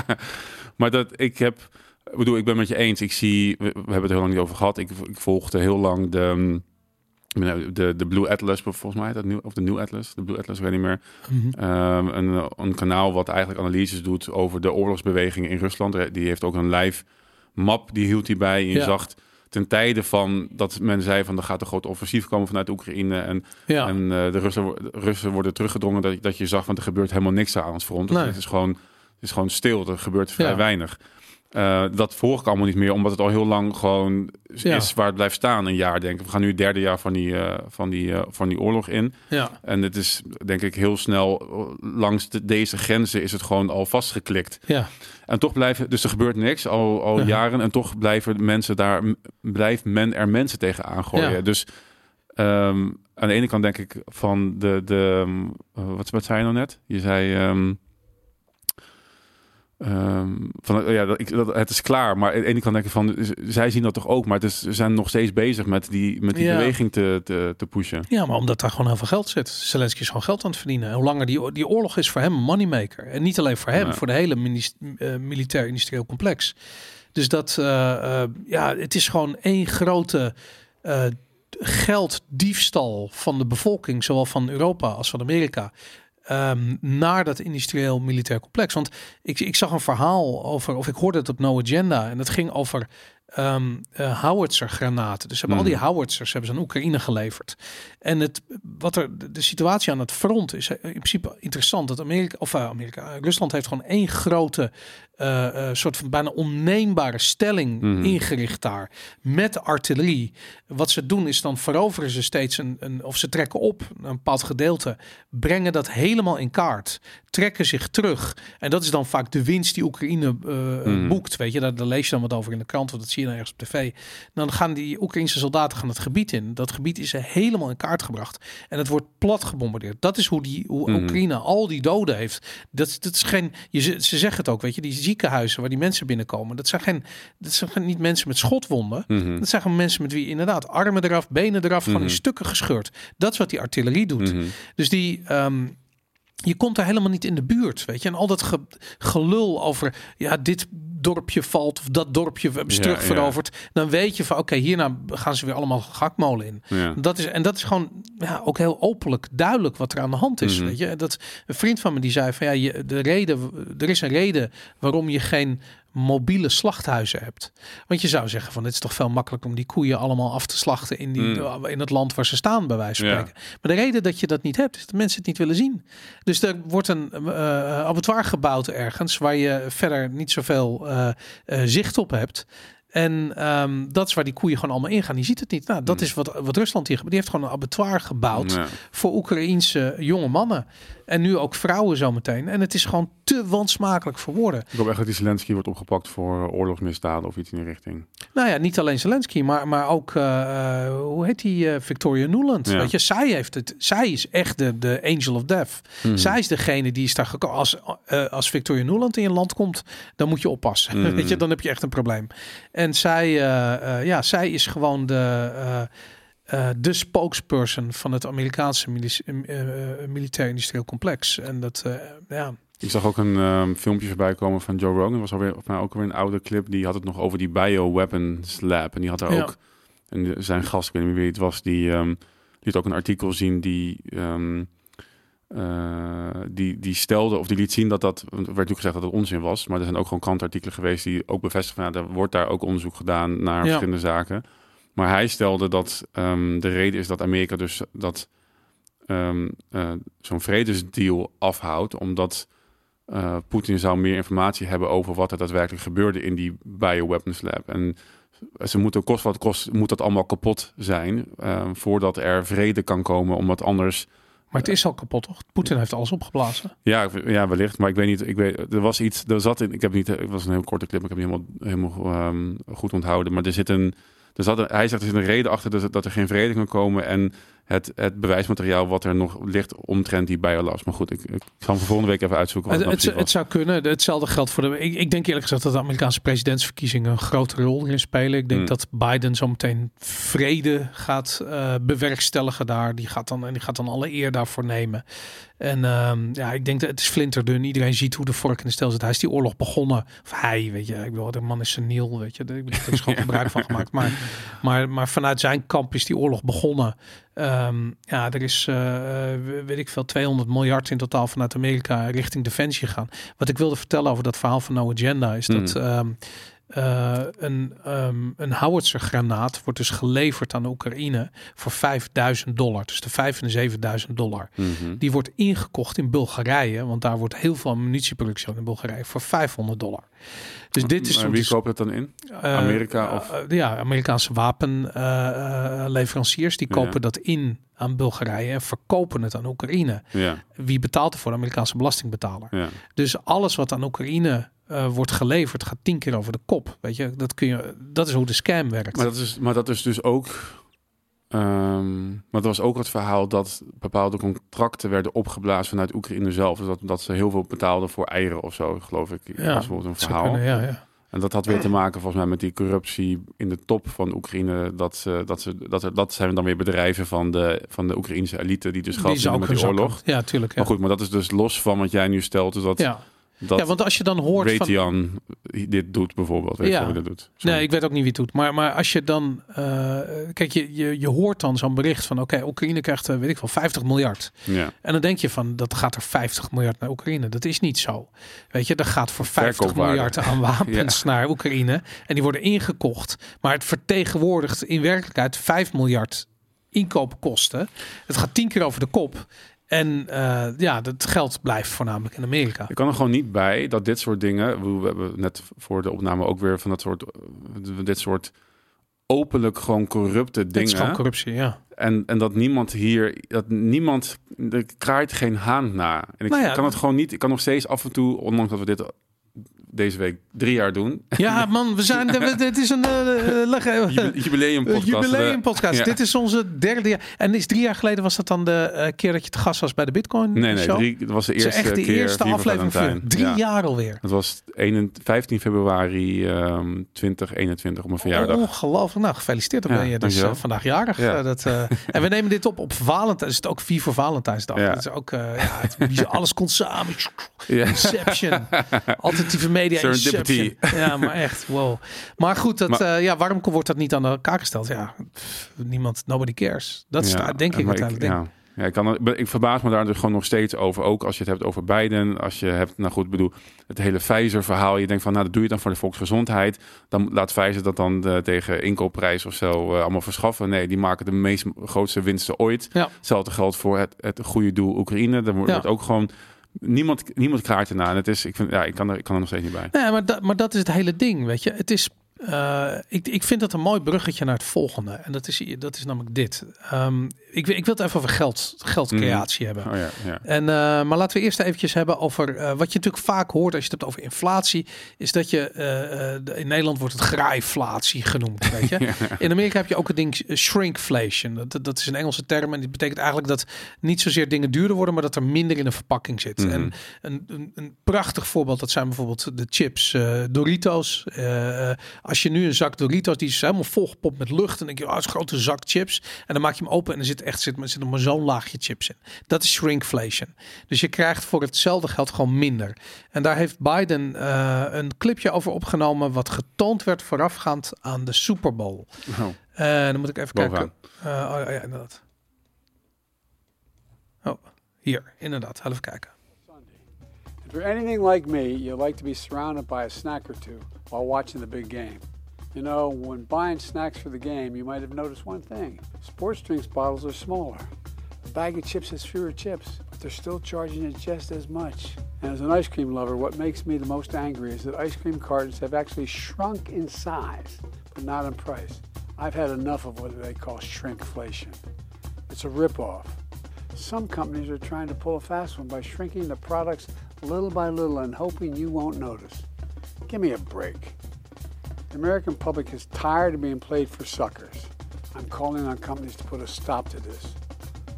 Maar dat ik heb, ik bedoel, ik ben met je eens. Ik zie, we, we hebben het heel lang niet over gehad. Ik, ik volgde heel lang de, ik ben, de, de Blue Atlas volgens mij, dat nieuw, of de New Atlas, de Blue Atlas, ik weet niet meer. Mhm. Ehm, een, een kanaal wat eigenlijk analyses doet over de oorlogsbewegingen in Rusland. Die heeft ook een live map, die hield hij bij. En je Ja. zag ten tijde van dat men zei van er gaat een groot offensief komen vanuit Oekraïne. En, Ja. en eh, de, Russen, Russen worden teruggedrongen. Dat, dat je zag, want er gebeurt helemaal niks aan ons front. Nee. Het is gewoon, het is gewoon stil. Er gebeurt vrij Ja. weinig. Eh, dat volg ik allemaal niet meer, omdat het al heel lang gewoon is waar het blijft staan. Een jaar, denk ik. We gaan nu het derde jaar van die, eh, van die, eh, van die oorlog in. ja. En het is, denk ik, heel snel langs de, deze grenzen is het gewoon al vastgeklikt. Ja. En toch blijven, dus er gebeurt niks al, al Ja. jaren. En toch blijven mensen daar, blijft men er mensen tegen aangooien. Ja. Dus ehm, aan de ene kant denk ik van de, de ehm, eh, wat, wat zei je nou net? Je zei, ehm, ehm, van, eh, ja, dat, ik, dat, het is klaar. Maar aan de ene kant denk ik van, zij zien dat toch ook. Maar het is, ze zijn nog steeds bezig met die, met die Ja. beweging te, te, te pushen. Ja, maar omdat daar gewoon heel veel geld zit. Zelensky is gewoon geld aan het verdienen. Hoe langer die, die oorlog is voor hem een moneymaker. En niet alleen voor hem, Ja. voor de hele minis- eh, militair-industrieel complex. Dus dat, eh, eh, ja, het is gewoon één grote gelddiefstal van de bevolking, zowel van Europa als van Amerika. Ehm, naar dat industrieel militair complex. Want ik, ik zag een verhaal over, of ik hoorde het op No Agenda, en dat ging over ehm eh, howitzer-granaten. Dus ze hebben al die howitzers hebben ze aan Oekraïne geleverd. En het, wat er, de, de situatie aan het front is eh, in principe interessant. Dat Amerika, of eh, Amerika, Rusland heeft gewoon één grote eh, eh, soort van bijna onneembare stelling Mhm. ingericht daar. Met artillerie. Wat ze doen is dan veroveren ze steeds een, een of ze trekken op een bepaald gedeelte. Brengen dat helemaal in kaart. Trekken zich terug. En dat is dan vaak de winst die Oekraïne eh, Mhm. boekt. Weet je, daar, daar lees je dan wat over in de krant. Want dat zie je dan ergens op tv. Dan gaan die Oekraïnse soldaten gaan het gebied in. Dat gebied is helemaal in kaart gebracht. En het wordt plat gebombardeerd. Dat is hoe, die, hoe Mhm. Oekraïne al die doden heeft. Dat, dat is geen, je, ze ze zeggen het ook, weet je, die ziekenhuizen waar die mensen binnenkomen. Dat zijn, geen, dat zijn geen- niet mensen met schotwonden. Mhm. Dat zijn gewoon mensen met wie inderdaad armen eraf, benen eraf, gewoon in Mhm. stukken gescheurd. Dat is wat die artillerie doet. Dus die, ehm, je komt daar helemaal niet in de buurt, weet je. En al dat ge- gelul over, ja, dit dorpje valt of dat dorpje Ja, terug ja. veroverd. Dan weet je van, oké, hierna gaan ze weer allemaal gakmolen in. Ja. Dat is, en dat is gewoon ja, ook heel openlijk duidelijk wat er aan de hand is. Mhm. Weet je? Dat, een vriend van me die zei van ja, je, de reden, er is een reden waarom je geen mobiele slachthuizen hebt. Want je zou zeggen van het is toch veel makkelijker om die koeien allemaal af te slachten in, die, Mm. in het land waar ze staan, bij wijze van Ja. spreken. Maar de reden dat je dat niet hebt, is dat mensen het niet willen zien. Dus er wordt een eh abattoir gebouwd ergens waar je verder niet zoveel eh, eh, zicht op hebt. En ehm, dat is waar die koeien gewoon allemaal ingaan. Die ziet het niet. Nou, dat Mm. is wat, wat Rusland hier. Die heeft gewoon een abattoir gebouwd Ja. voor Oekraïense jonge mannen. En nu ook vrouwen zometeen. En het is gewoon te wansmakelijk voor woorden. Ik hoop echt dat die Zelensky wordt opgepakt voor oorlogsmisdaden of iets in die richting. Nou ja, niet alleen Zelensky, maar, maar ook, eh, eh, hoe heet die, eh, Victoria Nuland. Ja. Weet je, zij heeft het. Zij is echt de, de angel of death. Mhm. Zij is degene die is daar gekomen. Als, als Victoria Nuland in je land komt, dan moet je oppassen. Mhm. <laughs> Weet je, dan heb je echt een probleem. En zij, ja, zij is gewoon de, eh, de spokesperson van het Amerikaanse eh, eh, militair-industrieel complex. En dat, ja, Ik zag ook een ehm, filmpje voorbij komen van Joe Rogan. was alweer, of nou, ook weer een oude clip. Die had het nog over die bioweapons lab. En die had daar Ja. ook en zijn gast, ik weet niet meer wie het was, die ehm, liet ook een artikel zien die, ehm, eh, die, die stelde of die liet zien dat dat, er werd natuurlijk gezegd dat het onzin was, maar er zijn ook gewoon krantartikelen geweest die ook bevestigen van ja, er wordt daar ook onderzoek gedaan naar Ja. verschillende zaken. Maar hij stelde dat ehm, de reden is dat Amerika dus dat ehm, eh, zo'n vredesdeal afhoudt, omdat eh, Poetin zou meer informatie hebben over wat er daadwerkelijk gebeurde in die bioweapons lab. En ze moeten kost wat kost, moet dat allemaal kapot zijn eh, voordat er vrede kan komen, omdat anders maar het is al kapot, toch? Poetin heeft alles opgeblazen. ja, ja, wellicht. Maar ik weet niet. Ik weet, er was iets. Er zat in. Ik heb niet. Het was een heel korte clip. Ik heb niet helemaal, helemaal ehm, goed onthouden. Maar er zit een. Zat een, hij zegt er zit een reden achter dat, er- dat er geen vrede kan komen. En het, het bewijsmateriaal wat er nog ligt omtrent die biolabs. Maar goed, ik, ik zal hem volgende week even uitzoeken. Wat Het, het, het, het precies zou kunnen. Hetzelfde geldt voor de. Ik, ik denk eerlijk gezegd dat de Amerikaanse presidentsverkiezingen een grote rol in spelen. Ik denk Hmm. dat Biden zometeen vrede gaat eh, bewerkstelligen daar. Die gaat, dan, en die gaat dan alle eer daarvoor nemen. En ehm, ja, ik denk dat het is flinterdun. Iedereen ziet hoe de vork in de stel zit. Hij is die oorlog begonnen. Of hij, weet je. Ik bedoel, de man is seniel, weet je. Er is gewoon <laughs> gebruik van gemaakt. Maar Maar, maar vanuit zijn kamp is die oorlog begonnen. Ehm, ja, er is, eh, weet ik veel, 200 miljard in totaal vanuit Amerika richting defensie gaan. Wat ik wilde vertellen over dat verhaal van No Agenda is dat Mm. Eh, een, ehm een howitzer-granaat wordt dus geleverd aan de Oekraïne voor 5000 dollar. Dus de 5 en de 7000 dollar. Mhm. Die wordt ingekocht in Bulgarije, want daar wordt heel veel munitieproductie in Bulgarije voor 500 dollar. Dus dit is Maar wie dis- koopt het dan in? eh, Amerika of- eh, ja, Amerikaanse wapenleveranciers die Ja. kopen dat in aan Bulgarije en verkopen het aan Oekraïne. Ja, Wie betaalt ervoor? De Amerikaanse belastingbetaler. ja. Dus alles wat aan Oekraïne eh, wordt geleverd gaat tien keer over de kop. Weet je, dat kun je. Dat is hoe de scam werkt. Maar dat is, maar dat is dus ook. ehm, maar dat was ook het verhaal dat bepaalde contracten werden opgeblazen vanuit Oekraïne zelf. Dus dat, dat ze heel veel betaalden voor eieren of zo, geloof ik. Ja, was bijvoorbeeld een verhaal. kunnen, ja, ja. En dat had weer te maken volgens mij met die corruptie in de top van Oekraïne. Dat, ze, dat, ze, dat, er, dat zijn dan weer bedrijven van de, van de Oekraïnse elite die dus zou verdienen met die oorlog. Ja, tuurlijk. Ja. Maar goed, maar dat is dus los van wat jij nu stelt. Dus dat, ja. Dat ja, want als je dan hoort van. Raytheon dit doet bijvoorbeeld. Weet Ja. dat doet? Sorry. Nee, ik weet ook niet wie het doet. Maar, maar als je dan. eh, kijk, je, je, je hoort dan zo'n bericht van. Oké, Oekraïne krijgt, eh, weet ik wel, 50 miljard. Ja. En dan denk je van. Dat gaat er 50 miljard naar Oekraïne. Dat is niet zo. Weet je, er gaat voor 50 Verkoopwaarde. miljard aan wapens <laughs> naar Oekraïne. En die worden ingekocht. Maar het vertegenwoordigt in werkelijkheid 5 miljard inkoopkosten. Het gaat tien keer over de kop. En eh, ja, dat geld blijft voornamelijk in Amerika. Ik kan er gewoon niet bij dat dit soort dingen. We hebben net voor de opname ook weer van dat soort. eh, Dit soort openlijk gewoon corrupte Het is gewoon dingen. corruptie, ja. En, en dat niemand hier. Dat niemand. Er kraait geen haan na. En ik Nou ja, kan het gewoon niet. Ik kan nog steeds af en toe, ondanks dat we dit deze week drie jaar doen. Ja, man, we zijn. <laughs> Dit is een. eh, Jubi- Jubileum Een podcast. jubileum podcast. Ja. Dit is onze derde jaar. En is drie jaar geleden was dat dan de eh, keer dat je te gast was bij de Bitcoin Nee, nee, show? drie, dat was de eerste echt de keer. eerste aflevering van drie Ja. jaar alweer. Dat was 21 15 februari ehm 2021 op mijn verjaardag. Ongelooflijk. Nou, gefeliciteerd. Dan ben je dus eh, vandaag jarig. Ja. Eh, dat, eh, en we nemen dit op op Valentijn. Is het ook vier voor Valentijnsdag? Ja. Dat is ook, eh, ja, het, alles komt samen. Inception. <laughs> Alternatieve media. Inception. Ja, maar echt. Wow. Maar goed, dat, Maar- eh, ja, waarom wordt dat niet aan elkaar gesteld? Ja, pff, niemand, nobody cares. Dat is Ja, het, denk ik uiteindelijk. ja. Ja, ik, kan, ik verbaas me daar dus gewoon nog steeds over. Ook als je het hebt over Biden. Als je hebt, nou goed, bedoel, het hele Pfizer-verhaal. Je denkt van, nou, dat doe je dan voor de volksgezondheid. Dan laat Pfizer dat dan eh, tegen inkoopprijs of zo eh, allemaal verschaffen. Nee, die maken de meest grootste winsten ooit. Ja. Hetzelfde geldt voor het, het goede doel Oekraïne. Daar wordt Ja. wordt ook gewoon... Niemand, niemand kraart erna. En het is, ik, vind, ja, ik, kan er, ik kan er nog steeds niet bij. Nee, maar, dat, maar dat is het hele ding, weet je. Het is, eh, ik, ik vind dat een mooi bruggetje naar het volgende. En dat is, dat is namelijk dit. Ehm, ik, wil- ik wil het even over geld, geldcreatie hebben. Oh ja, ja. En, eh, maar laten we eerst eventjes hebben over eh, wat je natuurlijk vaak hoort als je het hebt over inflatie, is dat je in Nederland wordt het graaiflatie genoemd. Weet je? <laughs> In Amerika heb je ook het ding shrinkflation. Dat, dat is een Engelse term en die betekent eigenlijk dat niet zozeer dingen duurder worden, maar dat er minder in een verpakking zit. Mhm. En een, een, een prachtig voorbeeld, dat zijn bijvoorbeeld de chips Doritos. Als je nu een zak Doritos, die is helemaal volgepopt met lucht, en dan denk je, oh, dat is een grote zak chips. En dan maak je hem open en er zit echt zit, er zit nog maar zo'n laagje chips in. Dat is shrinkflation. Dus je krijgt voor hetzelfde geld gewoon minder. En daar heeft Biden eh, een clipje over opgenomen, wat getoond werd voorafgaand aan de Super Bowl. Oh, Eh, dan moet ik even Bovenaan. kijken. Eh, oh, ja, inderdaad. Oh, hier, inderdaad. Even kijken. If you're anything like me, you like to be surrounded by a snack or two while watching the big game. You know, when buying snacks for the game, you might have noticed one thing sports drinks bottles are smaller. A bag of chips has fewer chips, but they're still charging it just as much. And as an ice cream lover, what makes me the most angry is that ice cream cartons have actually shrunk in size, but not in price. I've had enough of what they call shrinkflation. It's a ripoff. Some companies are trying to pull a fast one by shrinking the products little by little and hoping you won't notice. Give me a break. The American public is tired of being played for suckers. I'm calling on companies to put a stop to this.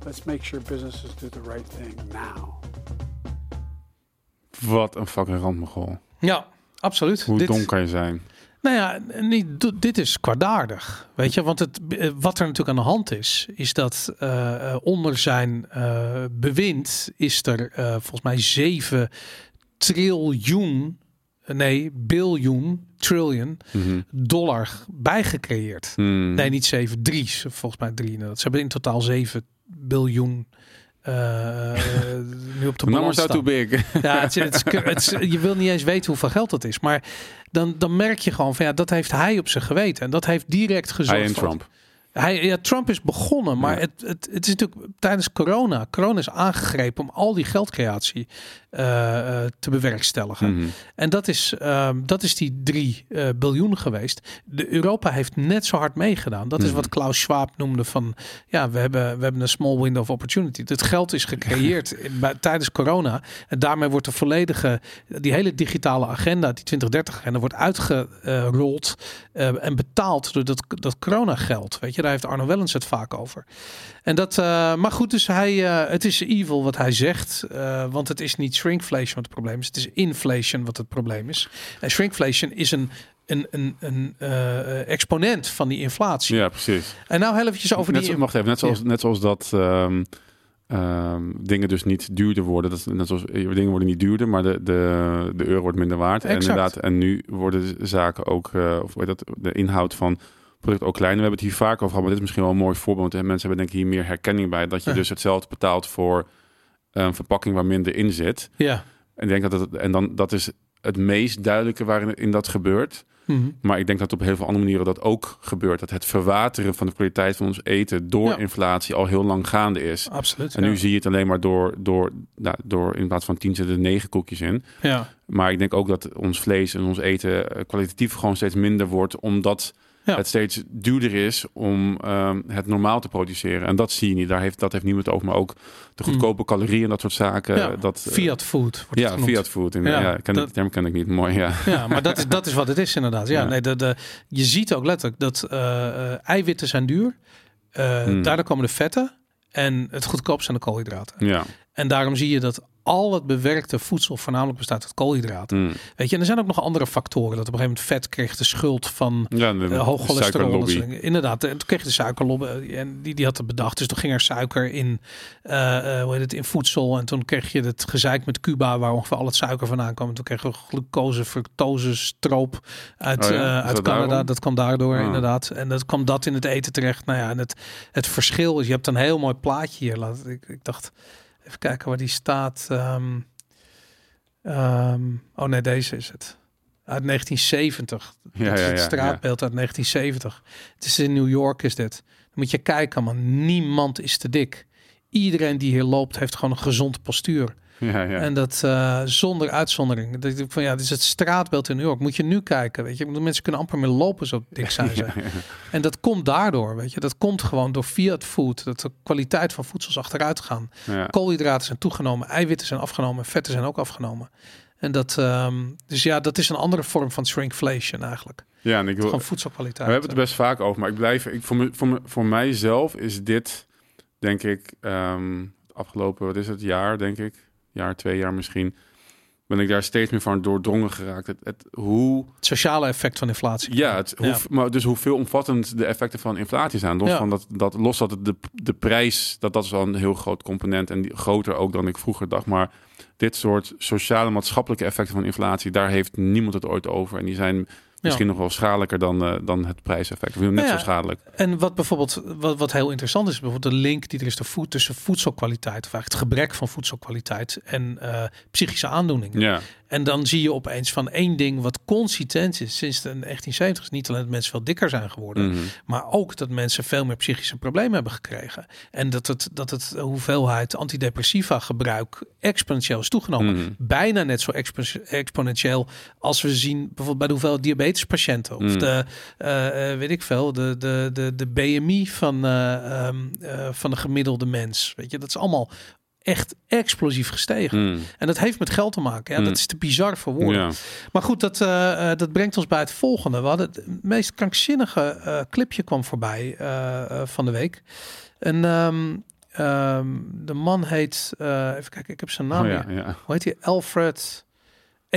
Let's make sure businesses do the right thing now. wat een fucking randmogol. Ja, absoluut. Hoe Dit- dom kan je zijn? Nou ja, niet, dit is kwaadaardig. Weet je, want het, eh, wat er natuurlijk aan de hand is, is dat eh, eh, onder zijn bewind is er volgens mij 7 triljoen nee, biljoen, trillion Mhm. dollar bijgecreëerd. Hmm. Nee, niet zeven, drie. Volgens mij drie. inderdaad. Ze hebben in totaal zeven biljoen eh, <laughs> nu op de numbers are too staan. big. Ja, het, je wil niet eens weten hoeveel geld dat is. Maar dan, dan merk je gewoon van ja, dat heeft hij op zijn geweten. En dat heeft direct gezorgd. Hij en Trump. Hij, ja, Trump is begonnen, maar Ja. het, het, het is natuurlijk tijdens corona. Corona is aangegrepen om al die geldcreatie te bewerkstelligen. Mhm. En dat is, ehm, dat is die 3 eh biljoen geweest. De Europa heeft net zo hard meegedaan. Dat is Mhm. wat Klaus Schwab noemde van... ja, we hebben, we hebben een small window of opportunity. Het geld is gecreëerd <laughs> in- bij- tijdens corona. En daarmee wordt de volledige... die hele digitale agenda, die 2030-agenda... wordt uitgerold eh, en betaald door dat, dat coronageld. Weet je, daar heeft Arno Wellens het vaak over. En dat, eh, maar goed, dus hij, eh, het is evil wat hij zegt. eh, want het is niet shrinkflation wat het probleem is. Het is inflation wat het probleem is. En shrinkflation is een, een, een, een eh, exponent van die inflatie. Ja, precies. En nou heel eventjes over net, die... zo- wacht even, net zoals, net zoals dat ehm, ehm, dingen dus niet duurder worden. Dat is net zoals eh, dingen worden niet duurder, maar de, de, de euro wordt minder waard. En Exact. inderdaad, en nu worden zaken ook, eh, of heet dat, de inhoud van product ook kleiner. We hebben het hier vaak over gehad, maar dit is misschien wel een mooi voorbeeld. want Mensen hebben denk ik hier meer herkenning bij. Dat je dus hetzelfde betaalt voor een verpakking waar minder in zit. Ja. En denk dat het, en dan dat is het meest duidelijke waarin in dat gebeurt. Mhm. Maar ik denk dat op heel veel andere manieren dat ook gebeurt. Dat het verwateren van de kwaliteit van ons eten door Ja. inflatie al heel lang gaande is. Absoluut. En nu zie je het alleen maar door, door, nou, door in plaats van 10 zitten er 9 koekjes in. Ja. Maar ik denk ook dat ons vlees en ons eten eh, kwalitatief gewoon steeds minder wordt. Omdat Ja. het steeds duurder is om ehm, het normaal te produceren. En dat zie je niet. Daar heeft, dat heeft niemand over. Maar ook de goedkope calorieën en dat soort zaken. Hmm. Ja. Dat, eh, Fiat food wordt Ja. Fiat food. En, Ja, ja, ken ik, dat- die term ken ik niet. Mooi, ja. Ja, maar dat is, dat is wat het is inderdaad. Ja. Nee, de, de, je ziet ook letterlijk dat eh, eh, eiwitten zijn duur. Eh Hmm. Daardoor komen de vetten. En het goedkoopst zijn de koolhydraten. Ja. En daarom zie je dat al het bewerkte voedsel voornamelijk bestaat uit koolhydraten. Mm. Weet je, en er zijn ook nog andere factoren. Dat op een gegeven moment vet kreeg de schuld van Ja, de, eh, hoog cholesterol. Inderdaad, en toen kreeg je de suikerlobby eh, en die, die had het bedacht. Dus toen ging er suiker in, eh, eh, hoe heet het, in voedsel. En toen kreeg je het gezeik met Cuba, waar ongeveer al het suiker vandaan kwam. En toen kregen we glucose, fructose, stroop uit, Oh ja? eh, uit dat Canada. daarom? Dat kwam daardoor Ah. inderdaad. En dat kwam dat in het eten terecht. Nou ja, en het, het verschil is, je hebt een heel mooi plaatje hier. Laat, ik, ik dacht, even kijken waar die staat. Ehm, ehm, oh nee, deze is het. Uit 1970. Ja, is ja, het straatbeeld uit 1970. Het is in New York is dit. Dan moet je kijken man, niemand is te dik. Iedereen die hier loopt heeft gewoon een gezond postuur. Ja, ja. En dat eh, zonder uitzondering. Dat ik van ja, dit is het straatbeeld in New York. Moet je nu kijken, weet je. Mensen kunnen amper meer lopen zo dik zijn ze. <laughs> En dat komt daardoor, weet je. Dat komt gewoon door Fiat Food. Dat de kwaliteit van voedsel is achteruit gaan. Koolhydraten zijn toegenomen, eiwitten zijn afgenomen, vetten zijn ook afgenomen. En dat, ehm, dus ja, dat is een andere vorm van shrinkflation eigenlijk. ja, en ik wil, Gewoon voedselkwaliteit. we hebben het er best vaak over, maar ik blijf, ik, voor, me, voor, me, voor mijzelf is dit, denk ik, ehm, het afgelopen, wat is het, jaar, denk ik, jaar, twee jaar misschien, ben ik daar steeds meer van doordrongen geraakt. Het, het, hoe, Het sociale effect van inflatie. ja, het, hoe, Ja. maar dus hoe veelomvattend de effecten van inflatie zijn. Los Ja. van dat, dat, los dat de, de prijs, dat dat is wel een heel groot component en die, groter ook dan ik vroeger dacht, maar dit soort sociale, maatschappelijke effecten van inflatie, daar heeft niemand het ooit over. En die zijn misschien nog wel schadelijker dan, eh, dan het prijseffect. Of net Nou zo schadelijk. En wat bijvoorbeeld, wat, wat heel interessant is, bijvoorbeeld de link die er is voed, tussen voedselkwaliteit, of eigenlijk het gebrek van voedselkwaliteit en eh, psychische aandoeningen. Ja, En dan zie je opeens van één ding wat consistent is sinds de 1970 is niet alleen dat mensen veel dikker zijn geworden, Mhm. maar ook dat mensen veel meer psychische problemen hebben gekregen. En dat het, dat het de hoeveelheid antidepressiva gebruik exponentieel is toegenomen. Mhm. Bijna net zo expo- exponentieel als we zien bijvoorbeeld bij de hoeveelheid diabetespatiënten. Of Mhm. de, eh, eh, weet ik veel, de, de, de, de BMI van, eh, ehm, eh, van de gemiddelde mens. Weet je, dat is allemaal echt explosief gestegen. Mhm. En dat heeft met geld te maken. Ja, Mm. Dat is te bizar voor woorden. ja. Maar goed, dat, eh, eh, dat brengt ons bij het volgende. We hadden het meest krankzinnige eh, clipje kwam voorbij van de week. En ehm, ehm, de man heet, even kijken, ik heb zijn naam Oh, ja. Hoe heet hij? Alfred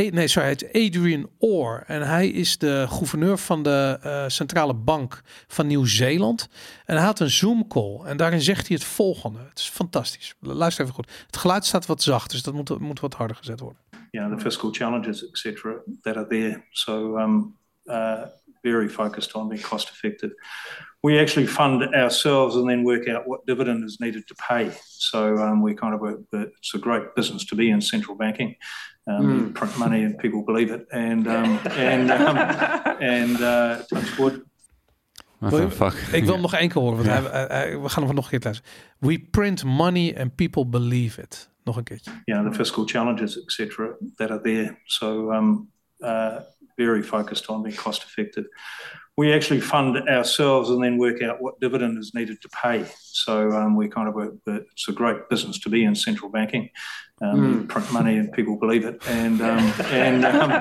nee, sorry, hij heet Adrian Orr. En hij is de gouverneur van de eh, centrale bank van Nieuw-Zeeland. En hij had een Zoom-call. En daarin zegt hij het volgende. Het is fantastisch. Luister even goed. Het geluid staat wat zacht, dus dat moet, moet wat harder gezet worden. know, the fiscal challenges, etc., that are there. So, um, uh, very focused on being cost effective. We actually fund ourselves and then work out what dividend is needed to pay. So, um, we kind of a, it's a great business to be in central banking. Um, you Print money and people believe it, and <laughs> um, and um, and uh, touch wood. What the fuck? Ik wil hem nog één keer horen, want Ja. hij, hij- hij- we gaan hem nog een keer luisteren. We print money and people believe it. Nog een keertje. you know, the fiscal challenges, etc., that are there. So, um, uh, very focused on being cost effective. We actually fund ourselves and then work out what dividend is needed to pay. So, um, we kind of a, it's a great business to be in central banking. Um, you Print money and people believe it, and um, and um,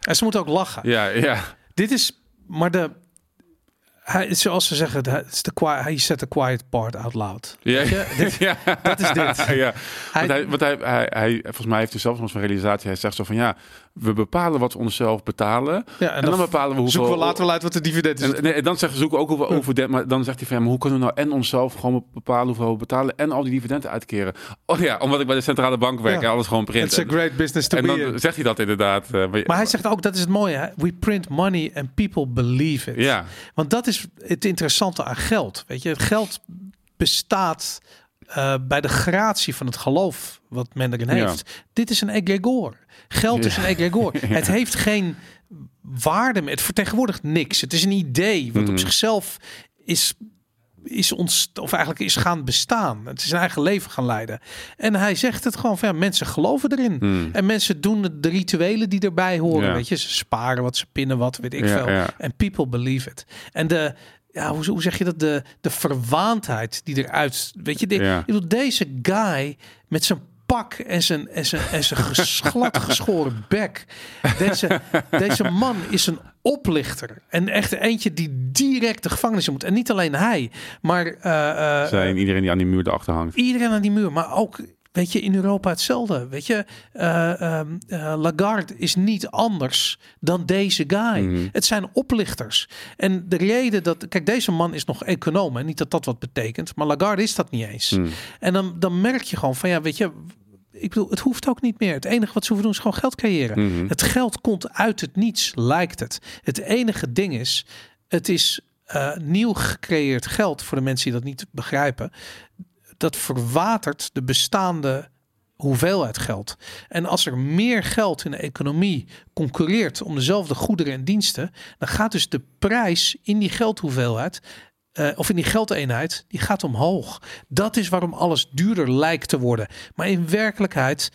En ze moeten ook lachen. Ja, ja. Dit is, maar de, hij, zoals ze zeggen, hij, is de quiet, hij zet de quiet part out loud. Ja, Weet je? <laughs> Dit- ja. dat is dit. ja. Hij- want hij, want hij, hij, hij, volgens mij heeft hij zelfs nog zo'n realisatie. Hij zegt zo van ja, we bepalen wat we onszelf betalen. Ja, en, dan, bepalen we hoeveel... zoeken we later wel uit wat de dividend is. En, nee, en dan zeggen ze zoeken ook hoeveel over maar dan zegt hij van ja, maar hoe kunnen we nou en onszelf gewoon bepalen hoeveel we betalen en al die dividenden uitkeren? Oh ja, omdat ik bij de centrale bank werk Ja. en alles gewoon print. It's a great business to en be dan in. zegt hij dat inderdaad. eh, maar, Maar hij zegt ook, dat is het mooie. Hè? We print money and people believe it. Ja. Want dat is het interessante aan geld. Weet je, het geld bestaat eh, bij de gratie van het geloof wat men erin Ja. heeft. Dit is een egregor. Geld is een egregor. <laughs> Het heeft geen waarde meer. Het vertegenwoordigt niks. Het is een idee wat Mhm. op zichzelf is is ons of eigenlijk is gaan bestaan. Het is zijn eigen leven gaan leiden. En hij zegt het gewoon van ja, mensen geloven erin. Hmm. En mensen doen de rituelen die erbij horen. Ja. Weet je, ze sparen wat, ze pinnen wat, weet ik Ja, veel. ja. En people believe it. En de, ja, hoe, hoe zeg je dat? De, de verwaandheid die eruit, weet je, de, Ja. ik bedoel, deze guy met zijn pak en zijn, en zijn, en zijn glad <laughs> geschoren bek. Deze, deze man is een oplichter. En echt eentje die direct de gevangenis in moet. En niet alleen hij, maar eh, zijn iedereen die aan die muur erachter hangt. iedereen aan die muur. Maar ook, weet je, in Europa hetzelfde. Weet je, eh, ehm, eh, Lagarde is niet anders dan deze guy. Mhm. Het zijn oplichters. En de reden dat, kijk, deze man is nog econoom. En niet dat dat wat betekent. Maar Lagarde is dat niet eens. Hmm. En dan, dan merk je gewoon van, ja, weet je, ik bedoel, het hoeft ook niet meer. Het enige wat ze hoeven doen is gewoon geld creëren. Mhm. Het geld komt uit het niets, lijkt het. Het enige ding is, het is eh, nieuw gecreëerd geld voor de mensen die dat niet begrijpen. Dat verwatert de bestaande hoeveelheid geld. En als er meer geld in de economie concurreert om dezelfde goederen en diensten, dan gaat dus de prijs in die geldhoeveelheid eh, of in die geldeenheid, die gaat omhoog. Dat is waarom alles duurder lijkt te worden. Maar in werkelijkheid,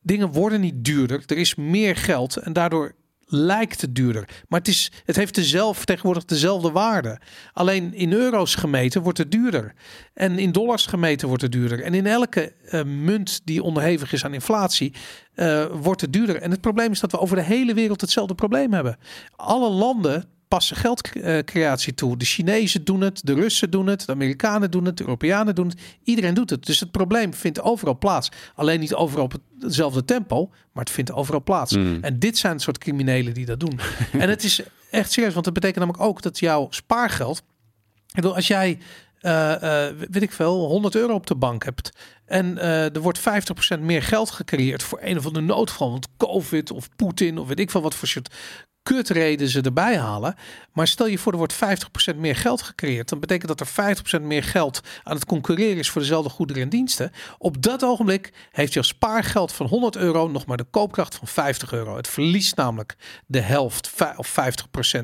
dingen worden niet duurder. Er is meer geld en daardoor lijkt het duurder. Maar het, is, het heeft dezelfde, tegenwoordig dezelfde waarde. Alleen in euro's gemeten wordt het duurder. En in dollars gemeten wordt het duurder. En in elke eh, munt die onderhevig is aan inflatie, eh, wordt het duurder. En het probleem is dat we over de hele wereld hetzelfde probleem hebben. Alle landen passen geldcreatie toe. De Chinezen doen het, de Russen doen het, de Amerikanen doen het, de Europeanen doen het. Iedereen doet het. Dus het probleem vindt overal plaats. Alleen niet overal op hetzelfde tempo, maar het vindt overal plaats. Mm. En dit zijn het soort criminelen die dat doen. <laughs> en het is echt serieus, want dat betekent namelijk ook dat jouw spaargeld. Ik bedoel, als jij, eh, eh, weet ik veel, 100 euro op de bank hebt. En eh, er wordt 50% meer geld gecreëerd voor een of andere noodgeval. Want COVID of Poetin of weet ik veel wat voor soort kutreden ze erbij halen. Maar stel je voor, er wordt 50% meer geld gecreëerd. Dan betekent dat er 50% meer geld aan het concurreren is voor dezelfde goederen en diensten. Op dat ogenblik heeft jouw spaargeld van 100 euro nog maar de koopkracht van 50 euro. Het verliest namelijk de helft of 50%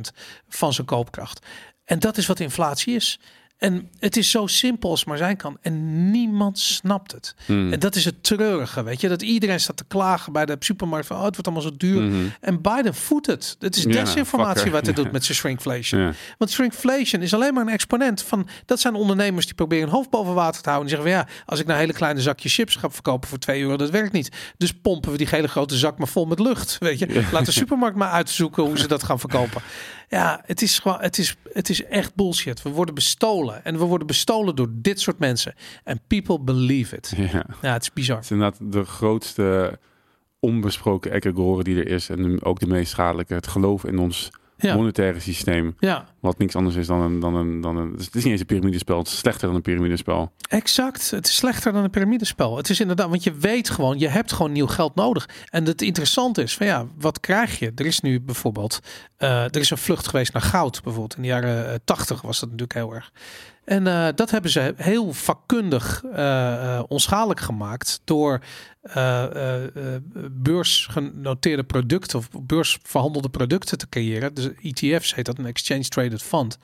van zijn koopkracht. En dat is wat inflatie is. En het is zo simpel als het maar zijn kan. En niemand snapt het. Hmm. En dat is het treurige, weet je. Dat iedereen staat te klagen bij de supermarkt van... oh, het wordt allemaal zo duur. Mhm. En Biden voedt het. Het is Ja, desinformatie fucker. wat hij Ja. doet met zijn shrinkflation. Ja. Want shrinkflation is alleen maar een exponent van... dat zijn ondernemers die proberen hun hoofd boven water te houden. En zeggen van ja, als ik nou hele kleine zakjes chips ga verkopen voor 2 euro... dat werkt niet. Dus pompen we die hele grote zak maar vol met lucht. Weet je, laat de supermarkt maar uitzoeken hoe ze dat gaan verkopen. <laughs> Ja, het is gewoon, het is, het is echt bullshit. We worden bestolen. En we worden bestolen door dit soort mensen. En people believe it. <laughs> Ja. Ja, het is bizar. Het is inderdaad de grootste onbesproken egregoren die er is. En ook de meest schadelijke. Het geloof in ons Ja. monetaire systeem. Ja, Wat niks anders is dan een... Dan een, dan een het is niet eens een piramidespel. Het is slechter dan een piramidespel. exact. Het is slechter dan een piramidespel. Het is inderdaad, want je weet gewoon, je hebt gewoon nieuw geld nodig. En het interessante is van ja, wat krijg je? Er is nu bijvoorbeeld, eh, er is een vlucht geweest naar goud. Bijvoorbeeld in de jaren eh, 80 was dat natuurlijk heel erg. En eh, dat hebben ze heel vakkundig eh, eh, onschadelijk gemaakt door beursgenoteerde producten of beursverhandelde producten te creëren. Dus ETF's heet dat, een Exchange Traded Fund.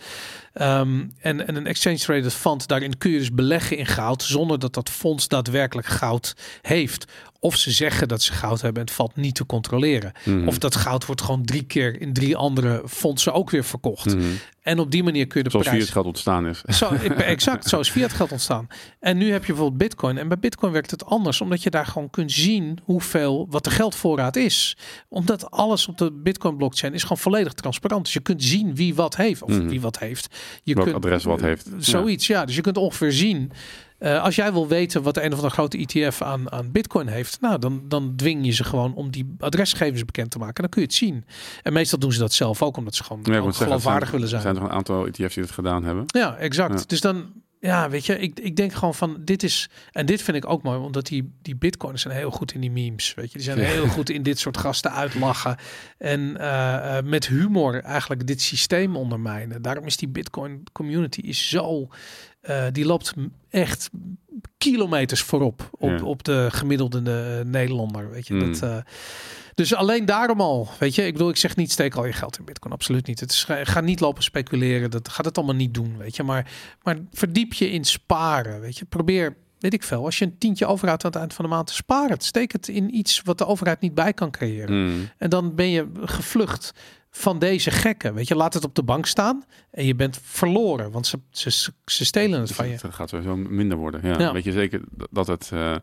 Ehm, en, en een Exchange Traded Fund, daarin kun je dus beleggen in goud zonder dat dat fonds daadwerkelijk goud heeft. Of ze zeggen dat ze goud hebben en het valt niet te controleren. Mhm. Of dat goud wordt gewoon drie keer in drie andere fondsen ook weer verkocht. Mhm. En op die manier kun je de Zoals prijs... fiat geld ontstaan is. Zo, <laughs> exact, zo is fiat geld ontstaan. En nu heb je bijvoorbeeld bitcoin. En bij bitcoin werkt het anders, omdat je daar gewoon kunt zien hoeveel, wat de geldvoorraad is. Omdat alles op de bitcoin blockchain is gewoon volledig transparant. Dus je kunt zien wie wat heeft, of Mhm. wie wat heeft. Je Welk kunt, adres wat heeft. eh, Zoiets, ja. Dus je kunt ongeveer zien. eh, als jij wil weten wat een of andere grote ETF aan, aan bitcoin heeft, nou dan, dan dwing je ze gewoon om die adresgevers bekend te maken. Dan kun je het zien. En meestal doen ze dat zelf ook, omdat ze gewoon Ja, ook moet zeggen, geloofwaardig zijn, willen Er zijn. zijn toch een aantal ETF's die het gedaan hebben. Ja, exact. Ja. Dus dan, ja, weet je, ik, ik denk gewoon van dit is, en dit vind ik ook mooi, omdat die, die bitcoiners zijn heel goed in die memes, weet je. Die zijn Ja. heel goed in dit soort gasten uitlachen en eh, eh, met humor eigenlijk dit systeem ondermijnen. Daarom is die bitcoin community is zo, eh, die loopt echt kilometers voorop op, Ja. op de gemiddelde eh, Nederlander, weet je. Mm. Dat, eh, dus alleen daarom al, weet je, ik bedoel, ik zeg niet steek al je geld in Bitcoin, absoluut niet. Het is, ga niet lopen speculeren, dat gaat het allemaal niet doen, weet je. Maar, maar verdiep je in sparen, weet je. Probeer, weet ik veel, als je een tientje overhoudt aan het eind van de maand te sparen, steek het in iets wat de overheid niet bij kan creëren. Mhm. En dan ben je gevlucht van deze gekken, weet je. Laat het op de bank staan en je bent verloren, want ze, ze, ze stelen het Dus van je. het gaat sowieso minder worden. Ja. Ja. Weet je zeker dat het eh,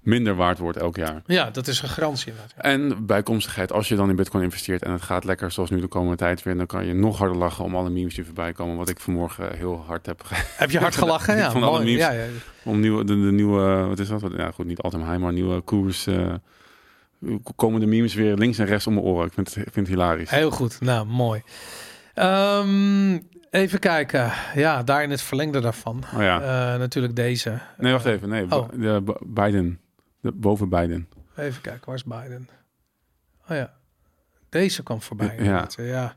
minder waard wordt elk jaar. Ja, dat is een garantie inderdaad. ja. En bijkomstigheid, als je dan in bitcoin investeert en het gaat lekker zoals nu de komende tijd weer, dan kan je nog harder lachen om alle memes die voorbij komen. Wat ik vanmorgen heel hard heb Heb je hard <laughs> gelachen? Ja, Van alle mooi. memes. Ja, ja. om nieuwe, de, de nieuwe, wat is dat? Ja, goed, niet altijd heim, maar nieuwe koers. eh, komen de memes weer links en rechts om mijn oren. Ik vind het, ik vind het hilarisch. Heel goed, nou mooi. Ehm, even kijken. Ja, daar in het verlengde daarvan. Oh ja. Eh, natuurlijk deze. Nee, wacht even. Nee, oh. de, Biden. De, boven Biden. Even kijken, waar is Biden? Oh ja, deze kwam voorbij. Ja. Ja.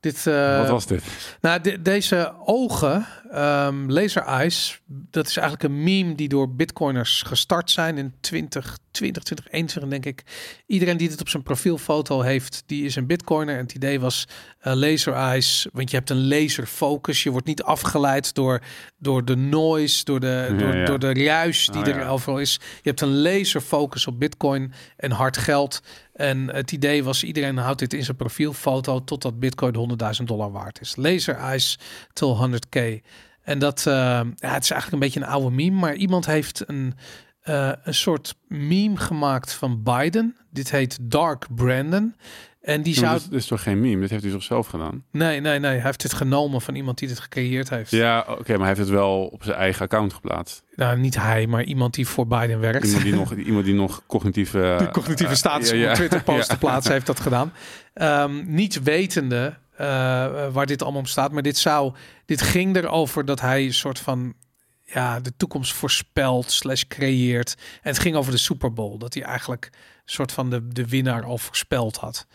Dit, eh, Wat was dit? Nou, de- deze ogen, ehm, laser eyes, dat is eigenlijk een meme die door bitcoiners gestart zijn in 2020, 2021 denk ik. Iedereen die dit op zijn profielfoto heeft, die is een bitcoiner. En het idee was eh, laser eyes, want je hebt een laser focus. Je wordt niet afgeleid door, door de noise, door de, Ja, door, ja. door de ruis die Oh, er ja. overal is. Je hebt een laser focus op bitcoin en hard geld. En het idee was, iedereen houdt dit in zijn profielfoto totdat bitcoin 100.000 dollar waard is. Laser eyes till 100k. En dat, eh, ja, het is eigenlijk een beetje een oude meme, maar iemand heeft een, eh, een soort meme gemaakt van Biden. Dit heet Dark Brandon. En die Ja, zou... dit, dit is toch geen meme? Dit heeft hij zichzelf gedaan. Nee, nee, nee. Hij heeft dit genomen van iemand die dit gecreëerd heeft. Ja, oké, maar hij heeft het wel op zijn eigen account geplaatst. Nou, niet hij, maar iemand die voor Biden werkt. Iemand die nog, iemand die nog cognitieve... <laughs> cognitieve eh, status ja, een Twitter post <laughs> te plaatsen heeft dat gedaan. Ehm, niet wetende eh, waar dit allemaal om staat, maar dit zou, dit ging erover dat hij een soort van ja, de toekomst voorspelt slash creëert. En het ging over de Super Bowl, dat hij eigenlijk soort van de, de winnaar al voorspeld had.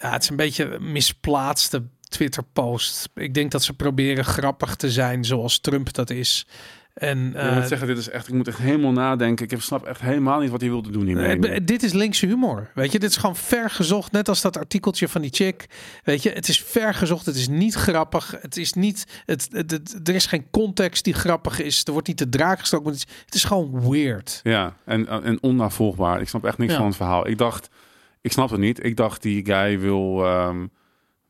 Ja, het is een beetje misplaatste Twitter post. Ik denk dat ze proberen grappig te zijn zoals Trump dat is. En Ik eh, moet zeggen, dit is echt, ik moet echt helemaal nadenken. Ik snap echt helemaal niet wat hij wilde doen hiermee. Eh, dit is linkse humor. Weet je, dit is gewoon ver gezocht. Net als dat artikeltje van die chick. Weet je, het is ver gezocht. Het is niet grappig. Het is niet. Het, het, het- er is geen context die grappig is. Er wordt niet de draak gestoken. Het is, het is gewoon weird. Ja, en, en onnavolgbaar. Ik snap echt niks Ja. van het verhaal. Ik dacht, ik snap het niet. Ik dacht, die guy wil, ehm,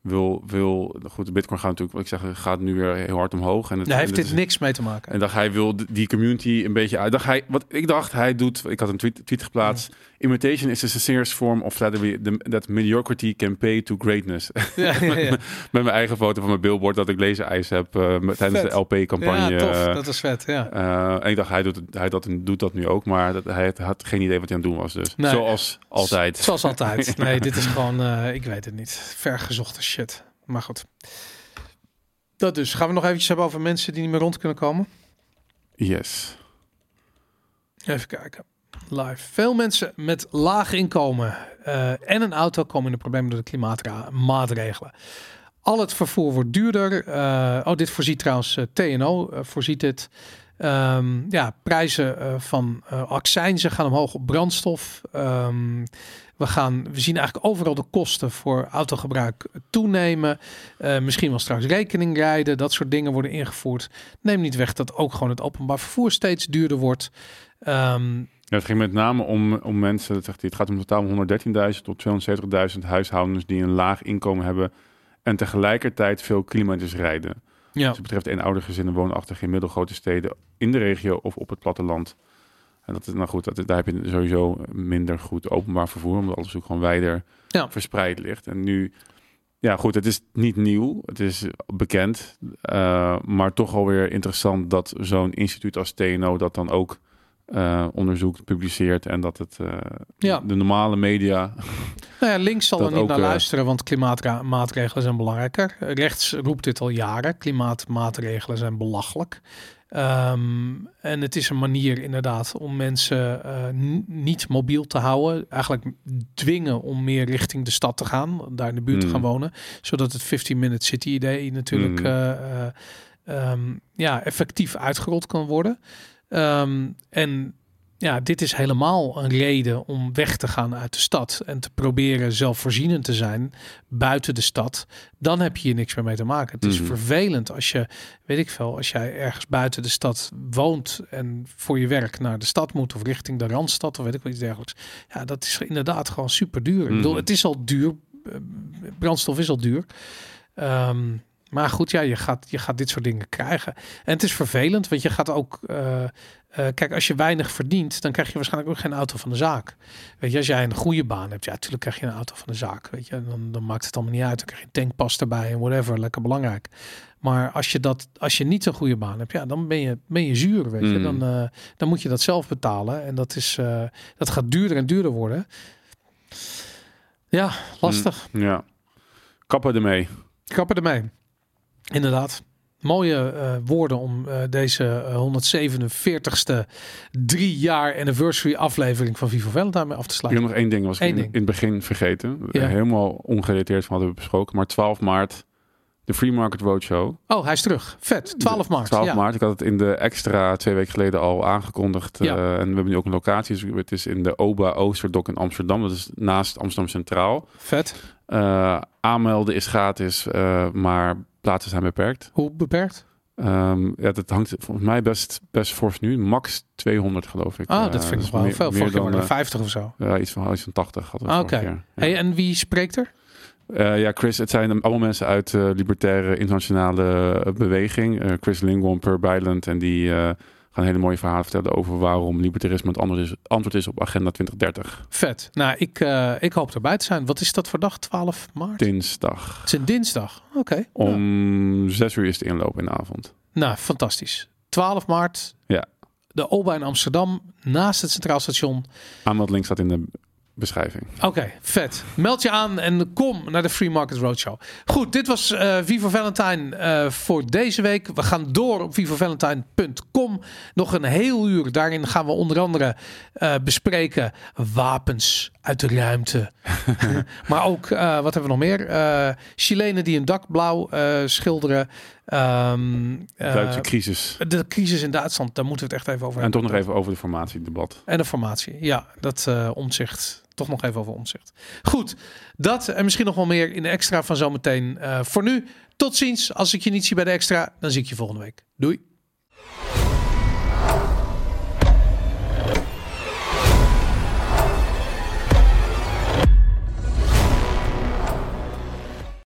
wil, wil, goed, de bitcoin gaat natuurlijk, wat ik zeg, gaat nu weer heel hard omhoog. En het, Daar heeft en dit is- niks mee te maken. En dacht hij wil die community een beetje uit. Dacht hij, wat ik dacht, hij doet. Ik had een tweet, tweet geplaatst. Imitation is the sincerest form of the- that mediocrity can pay to greatness. Ja, ja, ja. <laughs> Met mijn eigen foto van mijn billboard dat ik laserijs heb eh, met- tijdens Vet. de LP-campagne. ja, tof. eh, Dat is vet, ja. eh, en ik dacht, hij, doet, hij dat, doet dat nu ook, maar dat, hij had geen idee wat hij aan het doen was. Dus. Nee. Zoals altijd. Zoals altijd. <laughs> Nee, dit is gewoon, ik weet het niet. Vergezochte shit. Maar goed. Dat dus. Gaan we nog eventjes hebben over mensen die niet meer rond kunnen komen? Yes. Even kijken. Live. Veel mensen met laag inkomen eh, en een auto komen in de problemen door de klimaatmaatregelen. Al het vervoer wordt duurder. Eh, oh, dit voorziet trouwens eh, TNO, voorziet dit. Ehm, ja, prijzen van accijnzen gaan omhoog op brandstof. Ehm, we, gaan, we zien eigenlijk overal de kosten voor autogebruik toenemen. Misschien wel straks rekening rijden. Dat soort dingen worden ingevoerd. Neem niet weg dat ook gewoon het openbaar vervoer steeds duurder wordt. Ehm, Ja, het ging met name om, om mensen, dat zegt hij, het gaat om totaal 113.000 tot 270.000 huishoudens die een laag inkomen hebben en tegelijkertijd veel kilometers rijden. ja. Dus het betreft eenoudergezinnen woonachtig in middelgrote steden in de regio of op het platteland. En dat is nou goed, dat, daar heb je sowieso minder goed openbaar vervoer, omdat alles ook gewoon wijder Ja. verspreid ligt. En nu, ja goed, het is niet nieuw, het is bekend, eh, maar toch alweer interessant dat zo'n instituut als TNO dat dan ook eh, onderzoekt, publiceert en dat het eh, Ja. de normale media <laughs> Nou ja, links zal er niet naar eh, luisteren, want klimaatmaatregelen zijn belangrijker. Rechts roept dit al jaren. Klimaatmaatregelen zijn belachelijk. Ehm, en het is een manier inderdaad om mensen niet mobiel te houden. Eigenlijk dwingen om meer richting de stad te gaan. Daar in de buurt te gaan wonen. Zodat het 15-minute city idee natuurlijk Mm. eh, eh, ehm, ja, effectief uitgerold kan worden. Ehm, en ja, dit is helemaal een reden om weg te gaan uit de stad en te proberen zelfvoorzienend te zijn buiten de stad. Dan heb je hier niks meer mee te maken. Het is Mhm. vervelend als je, weet ik veel, als jij ergens buiten de stad woont en voor je werk naar de stad moet of richting de randstad of weet ik wel iets dergelijks. Ja, dat is inderdaad gewoon super duur. Ik bedoel, Mhm. het is al duur. eh, Brandstof is al duur. Ehm, maar goed, ja, je gaat, je gaat dit soort dingen krijgen. En het is vervelend, want je gaat ook. eh, eh, kijk, als je weinig verdient, dan krijg je waarschijnlijk ook geen auto van de zaak. Weet je, als jij een goede baan hebt, ja, natuurlijk krijg je een auto van de zaak. Weet je, dan, dan maakt het allemaal niet uit. Dan krijg je een tankpas erbij en whatever, lekker belangrijk. Maar als je, dat, als je niet een goede baan hebt, ja, dan ben je, ben je zuur. Weet je, Mm. dan, eh, dan moet je dat zelf betalen. En dat, is, dat gaat duurder en duurder worden. Ja, lastig. ja, kappen ermee. Kappen ermee. Inderdaad. Mooie eh, woorden om eh, deze eh, 147ste drie jaar anniversary aflevering van Vivo Valentine mee af te Ik sluiten. heb nog één ding, was ik in, ding. in het begin vergeten. Ja. Helemaal ongerelateerd van wat we besproken. Maar 12 maart, de Free Market Roadshow. Oh, hij is terug. Vet. 12 maart. 12 ja. maart. Ik had het in de extra twee weken geleden al aangekondigd. Ja. eh, en we hebben nu ook een locatie. Dus het is in de OBA Oosterdok in Amsterdam. Dat is naast Amsterdam Centraal. Vet. Eh, aanmelden is gratis, eh, maar plaatsen zijn beperkt. Hoe beperkt? Ehm, ja, dat hangt volgens mij best, best fors nu. Max 200 geloof ik. Ah, Eh, dat vind ik dus nog wel meer- veel. meer dan, waren er eh, 50 of zo. ja, iets van, iets van 80 hadden we Ah, Oké. Ja. Hey, en wie spreekt er? Eh, ja, Chris, het zijn allemaal mensen uit de libertaire internationale beweging. Chris Lingwon, Per Byland. En die gaan hele mooie verhalen vertellen over waarom libertarisme het antwoord is, antwoord is op Agenda 2030. Vet. Nou, ik, eh, ik hoop erbij te zijn. Wat is dat voor dag? 12 maart? Dinsdag. Het is een dinsdag. Oké. Om zes uur is de inloop in de avond. nou, fantastisch. 12 maart. Ja. De OBA in Amsterdam. Naast het Centraal Station. Aanmeldlink staat in de beschrijving. Oké, vet. Meld je aan en kom naar de Free Market Roadshow. Goed, dit was eh Vivo Valentine eh, voor deze week. We gaan door op vivovalentine.com. Nog een heel uur. Daarin gaan we onder andere eh, bespreken wapens uit de ruimte. <laughs> <laughs> maar ook, wat hebben we nog meer? Chilenen die een dak blauw schilderen. Ehm, eh, Duitse crisis. de crisis in Duitsland, daar moeten we het echt even over En hebben. toch nog even over de formatiedebat. En de formatie. Ja, dat omzicht. Toch nog even over omzicht. Goed, dat en misschien nog wel meer in de extra van zometeen. Eh voor nu, tot ziens. Als ik je niet zie bij de extra, dan zie ik je volgende week. Doei.